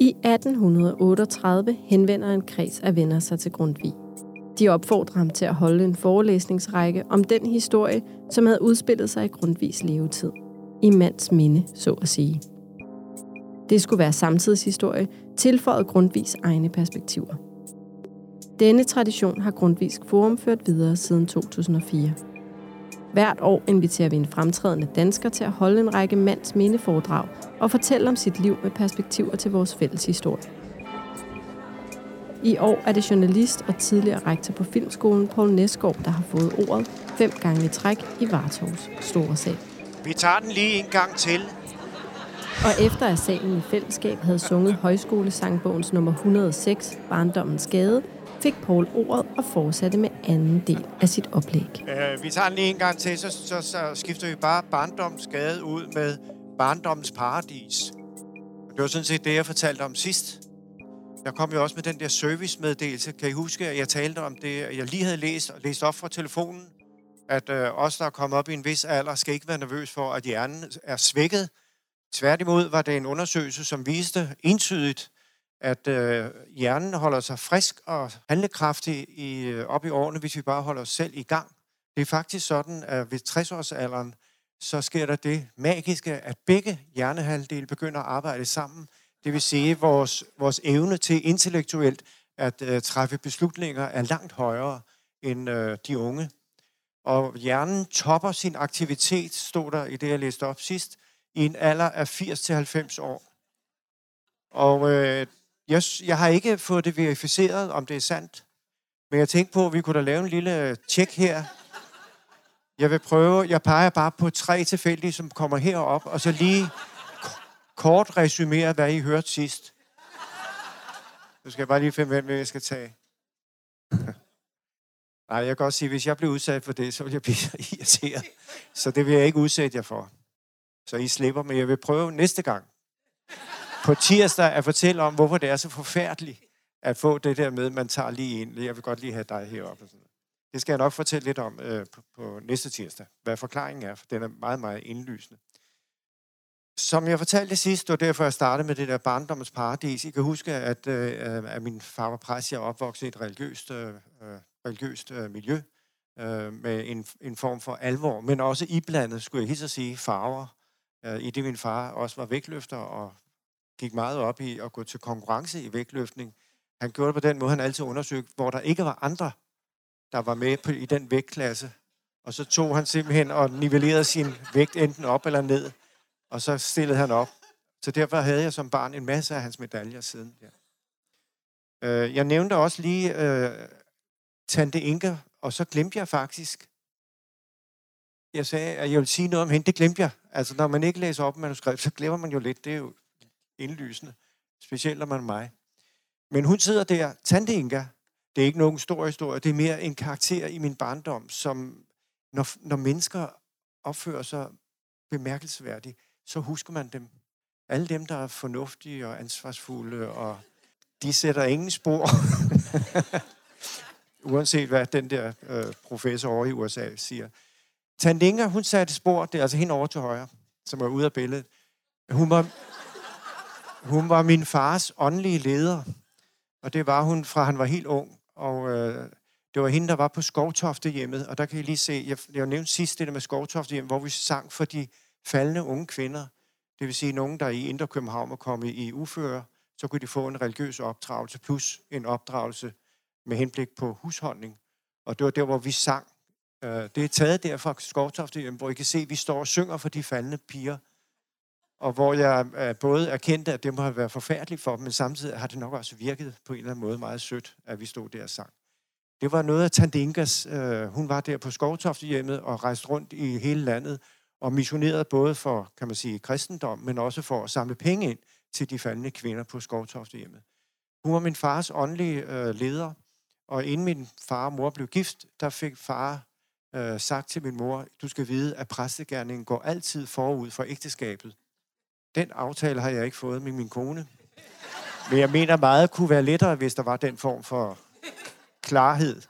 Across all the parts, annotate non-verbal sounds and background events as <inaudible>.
I 1838 henvender en kreds af venner sig til Grundtvig. De opfordrer ham til at holde en forelæsningsrække om den historie, som havde udspillet sig i Grundtvigs levetid. I mands minde, så at sige. Det skulle være samtidshistorie, tilføjet Grundtvigs egne perspektiver. Denne tradition har Grundtvigs Forum ført videre siden 2004. Hvert år inviterer vi en fremtrædende dansker til at holde en række mands mindeforedrag og fortælle om sit liv med perspektiver til vores fælles historie. I år er det journalist og tidligere rektor på Filmskolen, Poul Næsgaard, der har fået ordet fem gange i træk i Vartovs store sal. Vi tager den lige en gang til. Og efter at salen i fællesskab havde sunget højskolesangbogens nummer 106, Barndommens Skade, fik Paul ordet og fortsatte med anden del af sit oplæg. Øh, vi tager den lige en gang til, så, så, så skifter vi bare barndomsgade ud med barndommens paradis. Og det var sådan set det, jeg fortalte om sidst. Jeg kom jo også med den der servicemeddelelse. Kan I huske, at jeg talte om det, jeg lige havde læst og læst op fra telefonen? At øh, os, der er kommet op i en vis alder, skal ikke være nervøs for, at hjernen er svækket. Tværtimod var det en undersøgelse, som viste entydigt, at øh, hjernen holder sig frisk og handlekraftig i, øh, op i årene, hvis vi bare holder os selv i gang. Det er faktisk sådan, at ved 60-årsalderen, så sker der det magiske, at begge hjernehalvdele begynder at arbejde sammen. Det vil sige, at vores, vores evne til intellektuelt at øh, træffe beslutninger er langt højere end øh, de unge. Og hjernen topper sin aktivitet, stod der i det, jeg læste op sidst, i en alder af 80-90 år. Og øh, jeg, jeg har ikke fået det verificeret, om det er sandt. Men jeg tænkte på, at vi kunne da lave en lille øh, tjek her. Jeg vil prøve, jeg peger bare på tre tilfældige, som kommer herop, og så lige kort resumere, hvad I hørte sidst. Nu skal jeg bare lige finde, hvem jeg skal tage. <laughs> Nej, jeg kan godt sige, at hvis jeg bliver udsat for det, så vil jeg blive <laughs> irriteret. Så det vil jeg ikke udsætte jer for. Så I slipper, men jeg vil prøve næste gang på tirsdag at fortælle om, hvorfor det er så forfærdeligt at få det der med, man tager lige ind. Jeg vil godt lige have dig heroppe. Og sådan Det skal jeg nok fortælle lidt om øh, på, på næste tirsdag, hvad forklaringen er, for den er meget, meget indlysende. Som jeg fortalte sidst, det var derfor, jeg startede med det der barndommens paradis. I kan huske, at, øh, at min far var præst. Jeg er opvokset i et religiøst, øh, øh religiøst øh, miljø øh, med en, en form for alvor, men også iblandet, skulle jeg hilse sige, farver. Øh, I det min far også var vægtløfter og gik meget op i at gå til konkurrence i vægtløftning. Han gjorde det på den måde, han altid undersøgte, hvor der ikke var andre, der var med på, i den vægtklasse. Og så tog han simpelthen og nivellerede sin vægt enten op eller ned, og så stillede han op. Så derfor havde jeg som barn en masse af hans medaljer siden. Ja. Øh, jeg nævnte også lige øh, Tante Inga, og så glemte jeg faktisk, jeg sagde, at jeg ville sige noget om hende. Det glemte jeg. Altså, når man ikke læser op manuskript, så glemmer man jo lidt. Det er jo indlysende. Specielt når man mig. Men hun sidder der, Tante Inga. Det er ikke nogen stor historie. Det er mere en karakter i min barndom, som når, når mennesker opfører sig bemærkelsesværdigt, så husker man dem. Alle dem, der er fornuftige og ansvarsfulde, og de sætter ingen spor. <laughs> Uanset hvad den der øh, professor over i USA siger. Tandinga, hun satte spor, det er altså hende over til højre, som er ude af billedet. Hun var, hun var min fars åndelige leder, og det var hun fra han var helt ung. Og øh, det var hende, der var på Skovtofte hjemmet, og der kan I lige se, jeg, jeg nævnte sidst det der med Skovtofte hjemmet, hvor vi sang for de faldende unge kvinder. Det vil sige, nogen, der i Indre København var kommet i uføre, så kunne de få en religiøs opdragelse, plus en opdragelse med henblik på husholdning. Og det var der, hvor vi sang. Øh, det er taget der fra Skovtofte, hvor I kan se, at vi står og synger for de faldende piger. Og hvor jeg øh, både erkendte, at det må have været forfærdeligt for dem, men samtidig har det nok også virket på en eller anden måde meget sødt, at vi stod der og sang. Det var noget af Tandinkas. Øh, hun var der på Skovtofte hjemmet og rejste rundt i hele landet og missionerede både for, kan man sige, kristendom, men også for at samle penge ind til de faldende kvinder på Skovtofte hjemmet. Hun var min fars åndelige øh, leder, og inden min far og mor blev gift, der fik far øh, sagt til min mor, du skal vide, at præstegærningen går altid forud for ægteskabet. Den aftale har jeg ikke fået med min kone. Men jeg mener meget kunne være lettere, hvis der var den form for klarhed.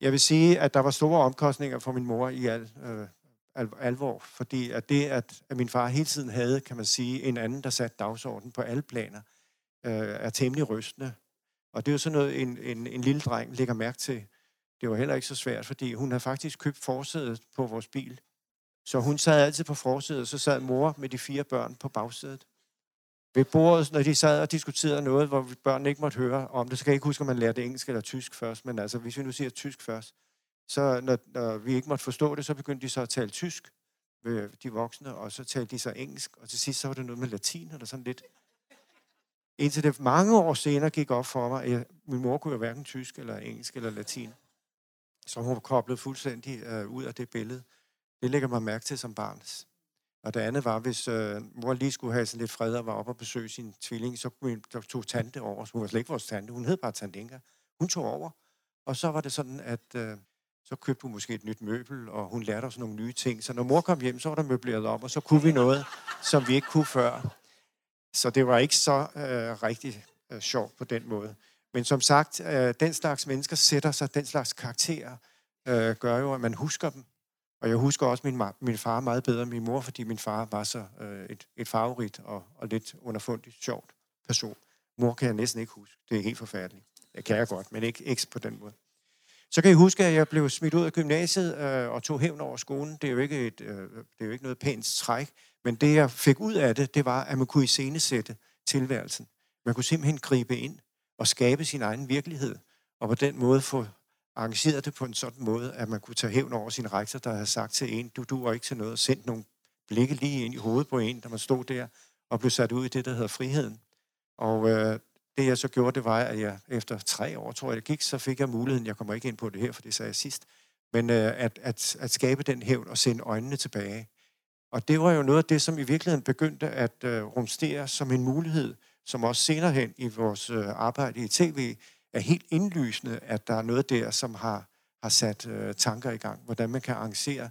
Jeg vil sige, at der var store omkostninger for min mor i al, øh, al, alvor, fordi at det, at, at min far hele tiden havde, kan man sige, en anden, der satte dagsordenen på alle planer, øh, er temmelig rystende. Og det er jo sådan noget, en, en, en lille dreng lægger mærke til. Det var heller ikke så svært, fordi hun havde faktisk købt forsædet på vores bil. Så hun sad altid på forsædet, og så sad mor med de fire børn på bagsædet. Ved bordet, når de sad og diskuterede noget, hvor børnene ikke måtte høre om det, så kan jeg ikke huske, om man lærte engelsk eller tysk først, men altså, hvis vi nu siger tysk først, så når, når vi ikke måtte forstå det, så begyndte de så at tale tysk med de voksne, og så talte de så engelsk, og til sidst så var det noget med latin eller sådan lidt. Indtil det mange år senere gik op for mig, at min mor kunne jo hverken tysk eller engelsk eller latin. Så hun var koblet fuldstændig øh, ud af det billede. Det lægger man mærke til som barn. Og det andet var, hvis øh, mor lige skulle have sådan lidt fred og var op og besøge sin tvilling, så tog tante over. Hun var slet ikke vores tante, hun hed bare tante Inga. Hun tog over. Og så var det sådan, at øh, så købte hun måske et nyt møbel, og hun lærte os nogle nye ting. Så når mor kom hjem, så var der møbleret op, og så kunne vi noget, som vi ikke kunne før. Så det var ikke så øh, rigtig øh, sjovt på den måde. Men som sagt, øh, den slags mennesker sætter sig, den slags karakterer øh, gør jo, at man husker dem. Og jeg husker også min, min far meget bedre end min mor, fordi min far var så øh, et, et favorit og, og lidt underfundigt sjovt person. Mor kan jeg næsten ikke huske. Det er helt forfærdeligt. Det kan jeg godt, men ikke, ikke på den måde. Så kan I huske, at jeg blev smidt ud af gymnasiet øh, og tog hævn over skolen. Det er, jo ikke et, øh, det er jo ikke noget pænt træk, men det, jeg fik ud af det, det var, at man kunne iscenesætte tilværelsen. Man kunne simpelthen gribe ind og skabe sin egen virkelighed, og på den måde få arrangeret det på en sådan måde, at man kunne tage hævn over sin rektor, der havde sagt til en, du duer ikke til noget, og sendt nogle blikke lige ind i hovedet på en, der man stod der og blev sat ud i det, der hedder friheden. Og øh, det jeg så gjorde, det var, at jeg efter tre år, tror jeg det gik, så fik jeg muligheden, jeg kommer ikke ind på det her, for det sagde jeg sidst, men øh, at, at, at skabe den hævn og sende øjnene tilbage. Og det var jo noget af det, som i virkeligheden begyndte at øh, rumstere som en mulighed, som også senere hen i vores øh, arbejde i tv, er helt indlysende, at der er noget der, som har, har sat øh, tanker i gang, hvordan man kan arrangere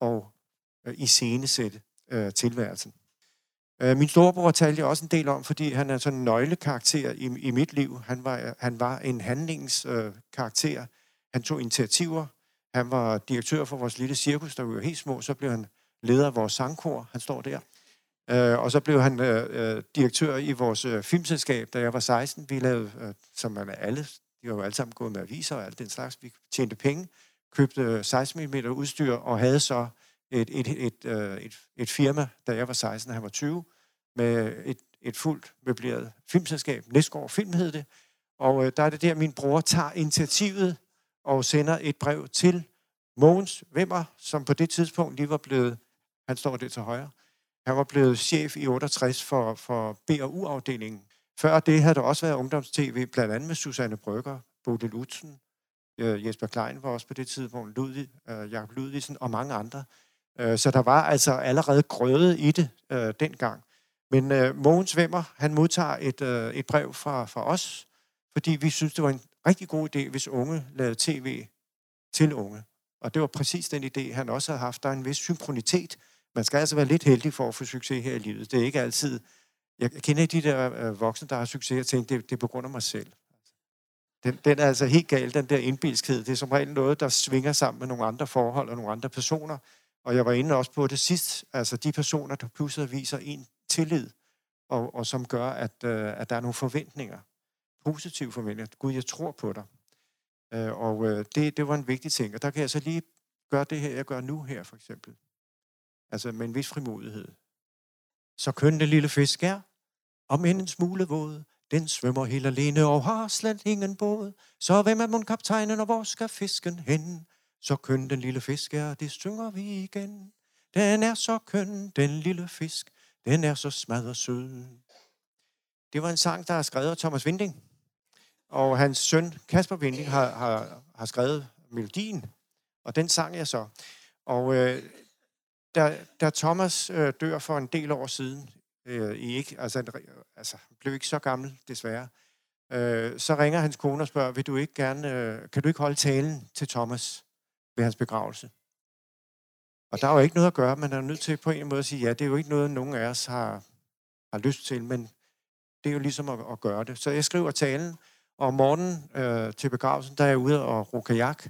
og øh, iscenesætte øh, tilværelsen. Øh, min storebror talte jeg også en del om, fordi han er sådan en nøglekarakter i, i mit liv. Han var, han var en handlingskarakter. Øh, han tog initiativer. Han var direktør for vores lille cirkus, der var helt små. Så blev han leder af vores sangkor. Han står der. Øh, og så blev han øh, øh, direktør i vores øh, filmselskab, da jeg var 16. Vi lavede, øh, som man alle, de var jo alle sammen gået med aviser og alt den slags. Vi tjente penge, købte øh, 16 mm udstyr og havde så et, et, et, et, øh, et, et firma, da jeg var 16 og han var 20, med et, et fuldt møbleret filmselskab. Næstgård Film hed det. Og øh, der er det der, min bror tager initiativet og sender et brev til Mogens Vimmer, som på det tidspunkt lige var blevet, han står der til højre, han var blevet chef i 68 for, for B&U-afdelingen. Før det havde der også været ungdomstv, blandt andet med Susanne Brygger, Bodil Utzen, øh, Jesper Klein var også på det tidspunkt, Ludvig, øh, Jakob Ludvigsen og mange andre. Øh, så der var altså allerede grøde i det øh, dengang. Men øh, Mogens Vemmer, han modtager et, øh, et brev fra, fra os, fordi vi synes, det var en rigtig god idé, hvis unge lavede tv til unge. Og det var præcis den idé, han også havde haft. Der er en vis synkronitet. Man skal altså være lidt heldig for at få succes her i livet. Det er ikke altid... Jeg kender de der øh, voksne, der har succes, og tænker, det, det er på grund af mig selv. Den, den er altså helt gal, den der indbilskhed. Det er som regel noget, der svinger sammen med nogle andre forhold og nogle andre personer. Og jeg var inde også på det sidst, altså de personer, der pludselig viser en tillid, og, og som gør, at, øh, at der er nogle forventninger, positive forventninger. Gud, jeg tror på dig. Øh, og øh, det, det var en vigtig ting. Og der kan jeg så lige gøre det her, jeg gør nu her, for eksempel. Altså med en vis frimodighed. Så køn den lille fisk er, om end en smule våd, den svømmer helt alene og har slet ingen båd. Så hvem er mon kaptajnen, og hvor skal fisken hen? Så køn den lille fisk er, det synger vi igen. Den er så køn, den lille fisk, den er så smadret sød. Det var en sang, der er skrevet af Thomas Vinding. Og hans søn, Kasper Vinding, har, har, har skrevet melodien. Og den sang jeg så. Og øh, da, da Thomas øh, dør for en del år siden, øh, i ikke, altså, altså blev ikke så gammel, desværre, øh, så ringer hans kone og spørger, vil du ikke gerne, øh, kan du ikke holde talen til Thomas ved hans begravelse? Og der er jo ikke noget at gøre, man er nødt til på en måde at sige, ja, det er jo ikke noget, nogen af os har, har lyst til, men det er jo ligesom at, at gøre det. Så jeg skriver talen, og om morgenen øh, til begravelsen, der er jeg ude og ro kajak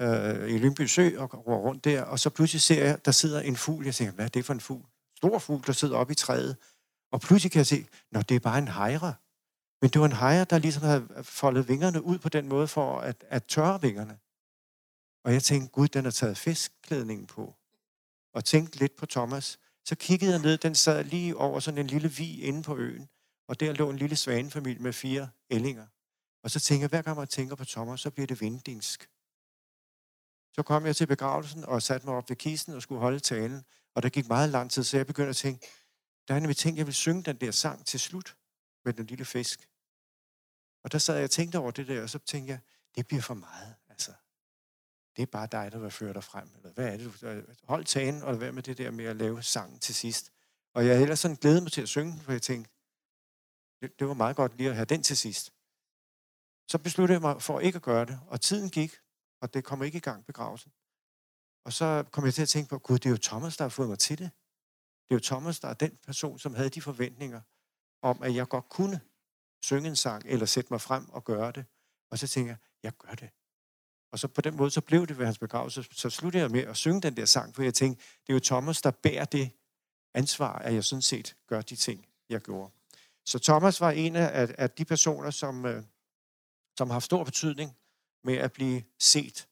øh, i Lyngby Sø og går rundt der, og så pludselig ser jeg, der sidder en fugl. Jeg tænker, hvad er det for en fugl? Stor fugl, der sidder oppe i træet. Og pludselig kan jeg se, når det er bare en hejre. Men det var en hejre, der ligesom havde foldet vingerne ud på den måde for at, at tørre vingerne. Og jeg tænkte, gud, den har taget fiskklædningen på. Og tænkte lidt på Thomas. Så kiggede jeg ned, den sad lige over sådan en lille vi inde på øen. Og der lå en lille svanefamilie med fire ællinger. Og så tænker jeg, hver gang man tænker på Thomas, så bliver det vindingsk. Så kom jeg til begravelsen og satte mig op ved kisten og skulle holde talen. Og der gik meget lang tid, så jeg begyndte at tænke, der er nemlig tænkt, jeg vil synge den der sang til slut med den lille fisk. Og der sad jeg og tænkte over det der, og så tænkte jeg, det bliver for meget. Altså, det er bare dig, der vil føre dig frem. Eller hvad er det? Øh, Hold tagen og vær med det der med at lave sangen til sidst. Og jeg ellers sådan glædet mig til at synge, for jeg tænkte, det, det var meget godt lige at have den til sidst. Så besluttede jeg mig for ikke at gøre det, og tiden gik, og det kommer ikke i gang begravelsen. Og så kom jeg til at tænke på, gud, det er jo Thomas, der har fået mig til det. Det er jo Thomas, der er den person, som havde de forventninger om, at jeg godt kunne synge en sang, eller sætte mig frem og gøre det. Og så tænker jeg, jeg gør det. Og så på den måde, så blev det ved hans begravelse. Så sluttede jeg med at synge den der sang, for jeg tænkte, det er jo Thomas, der bærer det ansvar, at jeg sådan set gør de ting, jeg gjorde. Så Thomas var en af, af de personer, som, øh, som har stor betydning med at blive set.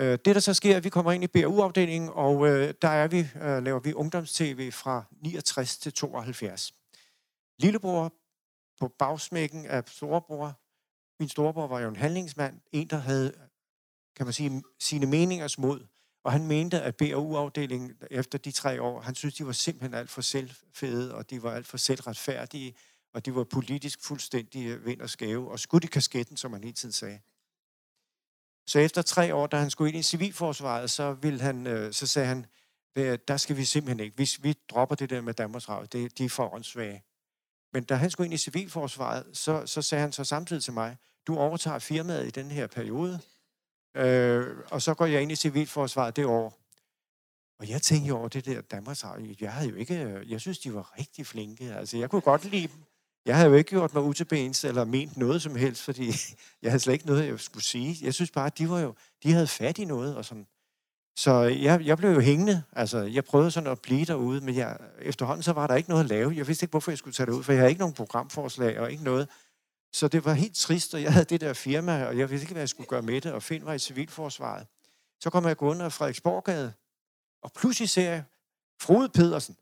Øh, det, der så sker, at vi kommer ind i BRU-afdelingen, og øh, der er vi, øh, laver vi ungdomstv fra 69 til 72. Lillebror på bagsmækken af storebror. Min storebror var jo en handlingsmand, en, der havde, kan man sige, sine meningers mod. Og han mente, at BRU-afdelingen efter de tre år, han synes, de var simpelthen alt for selvfede, og de var alt for selvretfærdige, og de var politisk fuldstændig vind og skæve, og skudt i kasketten, som han hele tiden sagde. Så efter tre år, da han skulle ind i civilforsvaret, så, ville han, øh, så sagde han, der skal vi simpelthen ikke. Hvis vi dropper det der med Danmarks Radio, det, de er for åndssvage. Men da han skulle ind i civilforsvaret, så, så sagde han så samtidig til mig, du overtager firmaet i den her periode, øh, og så går jeg ind i civilforsvaret det år. Og jeg tænkte over det der Danmarks Radio. Jeg havde jo ikke, øh, jeg synes, de var rigtig flinke. Altså, jeg kunne godt lide dem. Jeg havde jo ikke gjort mig utilbens eller ment noget som helst, fordi <laughs> jeg havde slet ikke noget, jeg skulle sige. Jeg synes bare, at de, var jo, de havde fat i noget. Og sådan. Så jeg, jeg blev jo hængende. Altså, jeg prøvede sådan at blive derude, men jeg, efterhånden så var der ikke noget at lave. Jeg vidste ikke, hvorfor jeg skulle tage det ud, for jeg havde ikke nogen programforslag og ikke noget. Så det var helt trist, og jeg havde det der firma, og jeg vidste ikke, hvad jeg skulle gøre med det, og finde mig i civilforsvaret. Så kom jeg gående af Frederiksborgade, og pludselig ser jeg Frode Pedersen.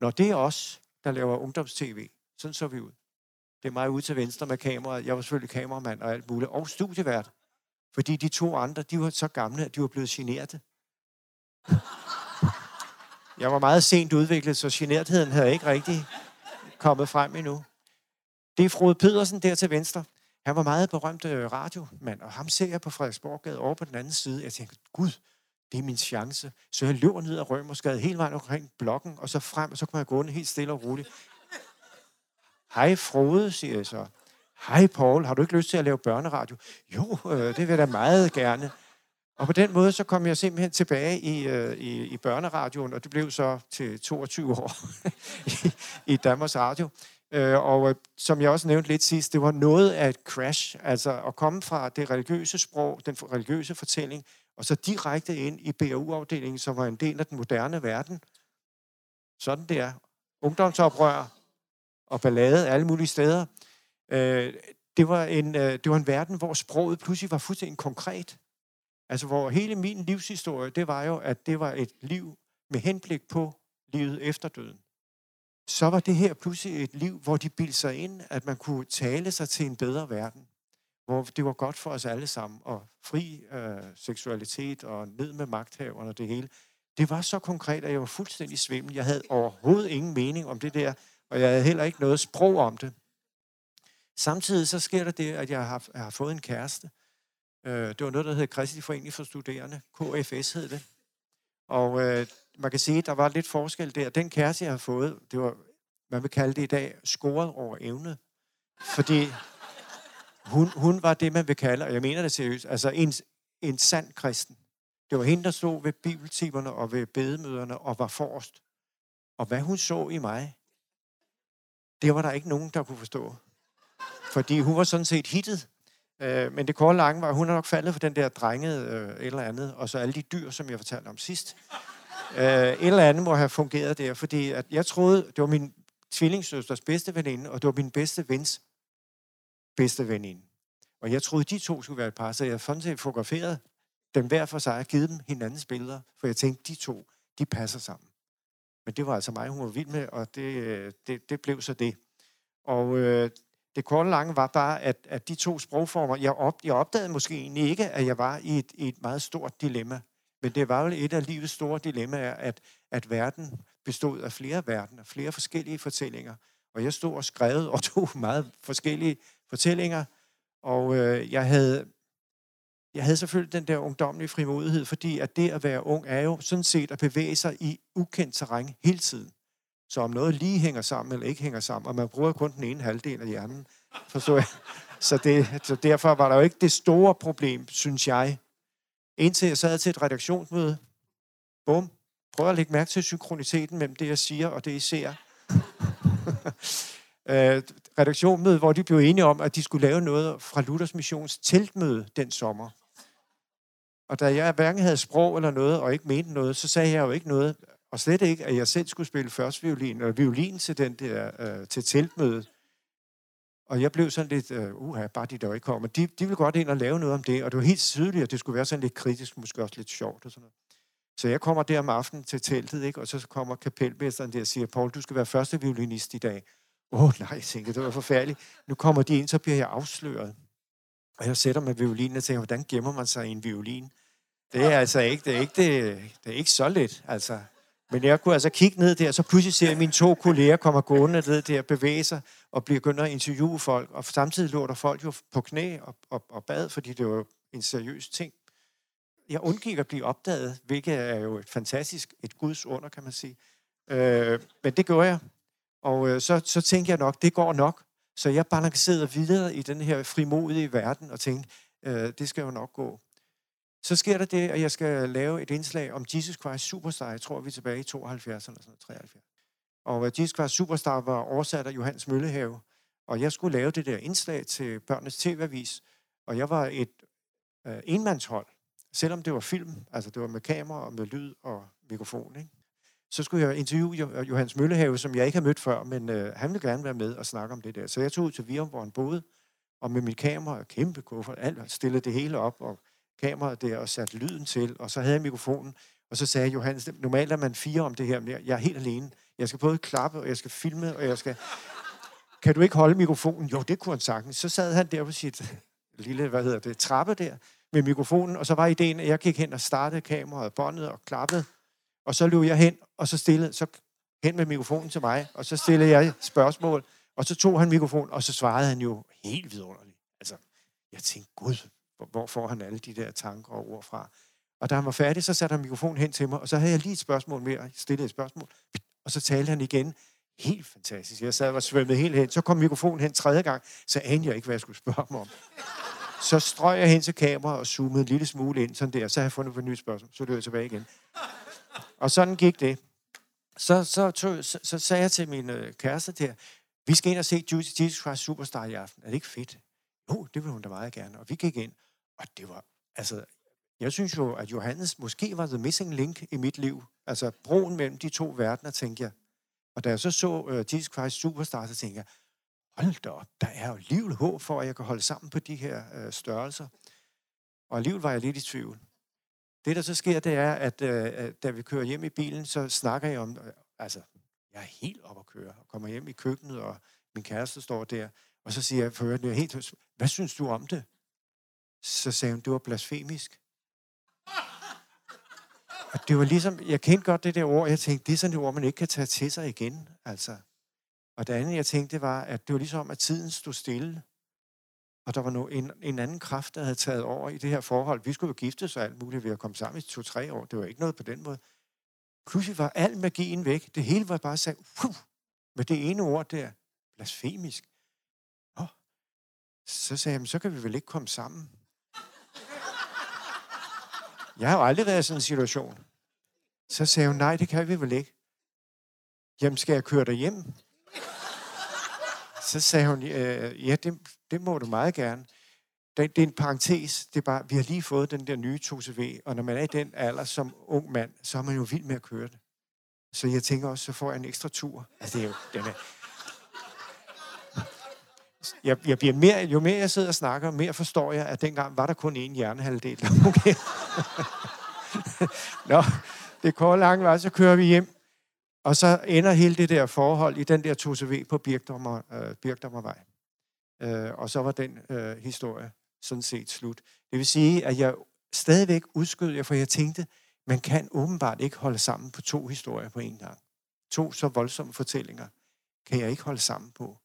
Når det er os, der laver ungdomstv, sådan så vi ud. Det er mig ude til venstre med kameraet. Jeg var selvfølgelig kameramand og alt muligt. Og studievært. Fordi de to andre, de var så gamle, at de var blevet generte. Jeg var meget sent udviklet, så genertheden havde ikke rigtig kommet frem endnu. Det er Frode Pedersen der til venstre. Han var meget berømt øh, radiomand, og ham ser jeg på Frederiksborggade over på den anden side. Jeg tænker, gud, det er min chance. Så jeg løber ned ad Rømersgade hele vejen omkring blokken, og så frem, og så kunne jeg gående helt stille og roligt. Hej Frode, siger jeg så. Hej Paul, har du ikke lyst til at lave børneradio? Jo, øh, det vil jeg da meget gerne. Og på den måde, så kom jeg simpelthen tilbage i, øh, i, i børneradioen, og det blev så til 22 år <laughs> i, i Danmarks Radio. Øh, og øh, som jeg også nævnte lidt sidst, det var noget af et crash, altså at komme fra det religiøse sprog, den religiøse fortælling, og så direkte ind i BAU-afdelingen, som var en del af den moderne verden. Sådan der. Ungdomsoprør og ballade alle mulige steder. Øh, det, var en, øh, det var en verden, hvor sproget pludselig var fuldstændig konkret. Altså, hvor hele min livshistorie, det var jo, at det var et liv med henblik på livet efter døden. Så var det her pludselig et liv, hvor de bildte sig ind, at man kunne tale sig til en bedre verden. Hvor det var godt for os alle sammen, og fri øh, seksualitet og ned med magthaverne og det hele. Det var så konkret, at jeg var fuldstændig svimmel. Jeg havde overhovedet ingen mening om det der, og jeg havde heller ikke noget sprog om det. Samtidig så sker der det, at jeg har, jeg har fået en kæreste. Øh, det var noget, der hed Kristi Forening for Studerende. KFS hed det. Og øh, man kan sige, at der var lidt forskel der. Den kæreste, jeg har fået, det var, man vil kalde det i dag, scoret over evne. Fordi hun, hun var det, man vil kalde, og jeg mener det seriøst, altså en, en sand kristen. Det var hende, der stod ved bibeltimerne og ved bedemøderne og var forrest. Og hvad hun så i mig, det var der ikke nogen, der kunne forstå. Fordi hun var sådan set hittet. Øh, men det korte lange var, at hun er nok faldet for den der drengede øh, eller andet, og så alle de dyr, som jeg fortalte om sidst. Øh, et eller andet må have fungeret der, fordi at jeg troede, det var min tvillingssøsters bedste veninde, og det var min bedste vens bedste veninde. Og jeg troede, de to skulle være et par, så jeg sådan set fotograferet dem hver for sig og givet dem hinandens billeder, for jeg tænkte, de to, de passer sammen. Men det var altså mig, hun var vild med, og det, øh, det, det blev så det. Og øh, det korte lange var bare, at, at de to sprogformer, jeg, op, jeg opdagede måske egentlig ikke, at jeg var i et, i et meget stort dilemma. Men det var jo et af livets store dilemmaer, at, at verden bestod af flere verdener, flere forskellige fortællinger. Og jeg stod og skrev og <laughs> tog meget forskellige fortællinger, og øh, jeg havde jeg havde selvfølgelig den der ungdomlige frimodighed, fordi at det at være ung er jo sådan set at bevæge sig i ukendt terræn hele tiden. Så om noget lige hænger sammen eller ikke hænger sammen, og man bruger kun den ene halvdel af hjernen, forstår jeg. Så, det, så derfor var der jo ikke det store problem, synes jeg. Indtil jeg sad til et redaktionsmøde. Bum. Prøv at lægge mærke til synkroniteten mellem det, jeg siger og det, I ser. <laughs> øh, redaktionsmøde, hvor de blev enige om, at de skulle lave noget fra Luthers Missions teltmøde den sommer. Og da jeg hverken havde sprog eller noget, og ikke mente noget, så sagde jeg jo ikke noget. Og slet ikke, at jeg selv skulle spille første violin, eller violin til, den der, øh, til teltmødet. Og jeg blev sådan lidt, øh, uha, bare de der ikke kommer. De, de ville godt ind og lave noget om det, og det var helt tydeligt, at det skulle være sådan lidt kritisk, måske også lidt sjovt og sådan noget. Så jeg kommer der om aftenen til teltet, ikke? og så kommer kapelmesteren der og siger, Paul, du skal være første violinist i dag. Åh oh, nej, jeg tænkte, det var forfærdeligt. Nu kommer de ind, så bliver jeg afsløret. Og jeg sætter mig violinen og tænker, hvordan gemmer man sig i en violin? Det er altså ikke, det er ikke, det, det er ikke så let, altså. Men jeg kunne altså kigge ned der, så pludselig ser jeg mine to kolleger komme gående ned der, bevæge sig og begynder at interviewe folk. Og samtidig lå der folk jo på knæ og, og, og bad, fordi det var en seriøs ting. Jeg undgik at blive opdaget, hvilket er jo et fantastisk, et guds under, kan man sige. Øh, men det gjorde jeg. Og øh, så, så tænkte jeg nok, det går nok. Så jeg balancerede videre i den her frimodige verden og tænkte, øh, det skal jo nok gå. Så sker der det, at jeg skal lave et indslag om Jesus Christ Superstar. Jeg tror, vi er tilbage i 72 eller sådan 73. Og øh, Jesus Christ Superstar var oversat af Johannes Møllehave. Og jeg skulle lave det der indslag til børnenes tv-avis. Og jeg var et øh, enmandshold, selvom det var film. Altså det var med kamera og med lyd og mikrofon. Ikke? Så skulle jeg interviewe øh, Johannes Møllehave, som jeg ikke har mødt før, men øh, han ville gerne være med og snakke om det der. Så jeg tog ud til Virum, hvor han boede, og med mit kamera, og kæmpe kuffert, alt, stillede det hele op, og kameraet der og satte lyden til, og så havde jeg mikrofonen, og så sagde Johannes, normalt er man fire om det her, men jeg er helt alene. Jeg skal både klappe, og jeg skal filme, og jeg skal... <laughs> Kan du ikke holde mikrofonen? Jo, det kunne han sagtens. Så sad han der på sit <laughs> lille, hvad hedder det, trappe der med mikrofonen, og så var ideen, at jeg gik hen og startede kameraet, båndet og klappede, og så løb jeg hen, og så stillede, så hen med mikrofonen til mig, og så stillede jeg spørgsmål, og så tog han mikrofonen, og så svarede han jo helt vidunderligt. Altså, jeg tænkte, gud, hvor får han alle de der tanker og ord fra? Og da han var færdig, så satte han mikrofonen hen til mig, og så havde jeg lige et spørgsmål mere, stillede et spørgsmål, og så talte han igen. Helt fantastisk. Jeg sad og svømmede helt hen. Så kom mikrofonen hen tredje gang, så anede jeg ikke, hvad jeg skulle spørge ham om. Så strøg jeg hen til kameraet og zoomede en lille smule ind, sådan der. Så havde jeg fundet på et nyt spørgsmål. Så løb jeg tilbage igen. Og sådan gik det. Så, så, tog, så, så sagde jeg til min øh, kæreste der, vi skal ind og se Jesus Christ Superstar i aften. Er det ikke fedt? Jo, det ville hun da meget gerne. Og vi gik ind, og det var, altså, jeg synes jo, at Johannes måske var the missing link i mit liv. Altså, broen mellem de to verdener, tænkte jeg. Og da jeg så så uh, Jesus Christ Superstar, så tænkte jeg, hold da op, der er jo livet håb for, at jeg kan holde sammen på de her uh, størrelser. Og alligevel var jeg lidt i tvivl. Det, der så sker, det er, at uh, da vi kører hjem i bilen, så snakker jeg om, uh, altså, jeg er helt op at køre, og kommer hjem i køkkenet, og min kæreste står der, og så siger jeg, for jeg er helt, hvad synes du om det? Så sagde hun, det var blasfemisk. Og det var ligesom, jeg kendte godt det der ord, jeg tænkte, det er sådan et ord, man ikke kan tage til sig igen. Altså. Og det andet, jeg tænkte, var, at det var ligesom, at tiden stod stille. Og der var no, en, en anden kraft, der havde taget over i det her forhold. Vi skulle jo gifte os alt muligt ved at komme sammen i to-tre år. Det var ikke noget på den måde. Pludselig var al magien væk. Det hele var bare sagt, Puh! med det ene ord der, blasfemisk. Nå. Så sagde jeg, så kan vi vel ikke komme sammen. Jeg har jo aldrig været i sådan en situation. Så sagde hun, nej, det kan vi vel ikke. Jamen, skal jeg køre dig hjem? Så sagde hun, øh, ja, det, det må du meget gerne. Det, det er en parentes. Det er bare, vi har lige fået den der nye 2CV, og når man er i den alder som ung mand, så er man jo vild med at køre det. Så jeg tænker også, så får jeg en ekstra tur. Altså, det er jo, den er jeg, jeg bliver mere, jo mere jeg sidder og snakker, mere forstår jeg, at dengang var der kun én hjernehalvdel. <laughs> Okay. Nå, det går langt vej, så kører vi hjem. Og så ender hele det der forhold i den der 2CV på Birkdommer, øh, Birkdommervej. Øh, og så var den øh, historie sådan set slut. Det vil sige, at jeg stadigvæk udskød jeg, for jeg tænkte, man kan åbenbart ikke holde sammen på to historier på en gang. To så voldsomme fortællinger kan jeg ikke holde sammen på.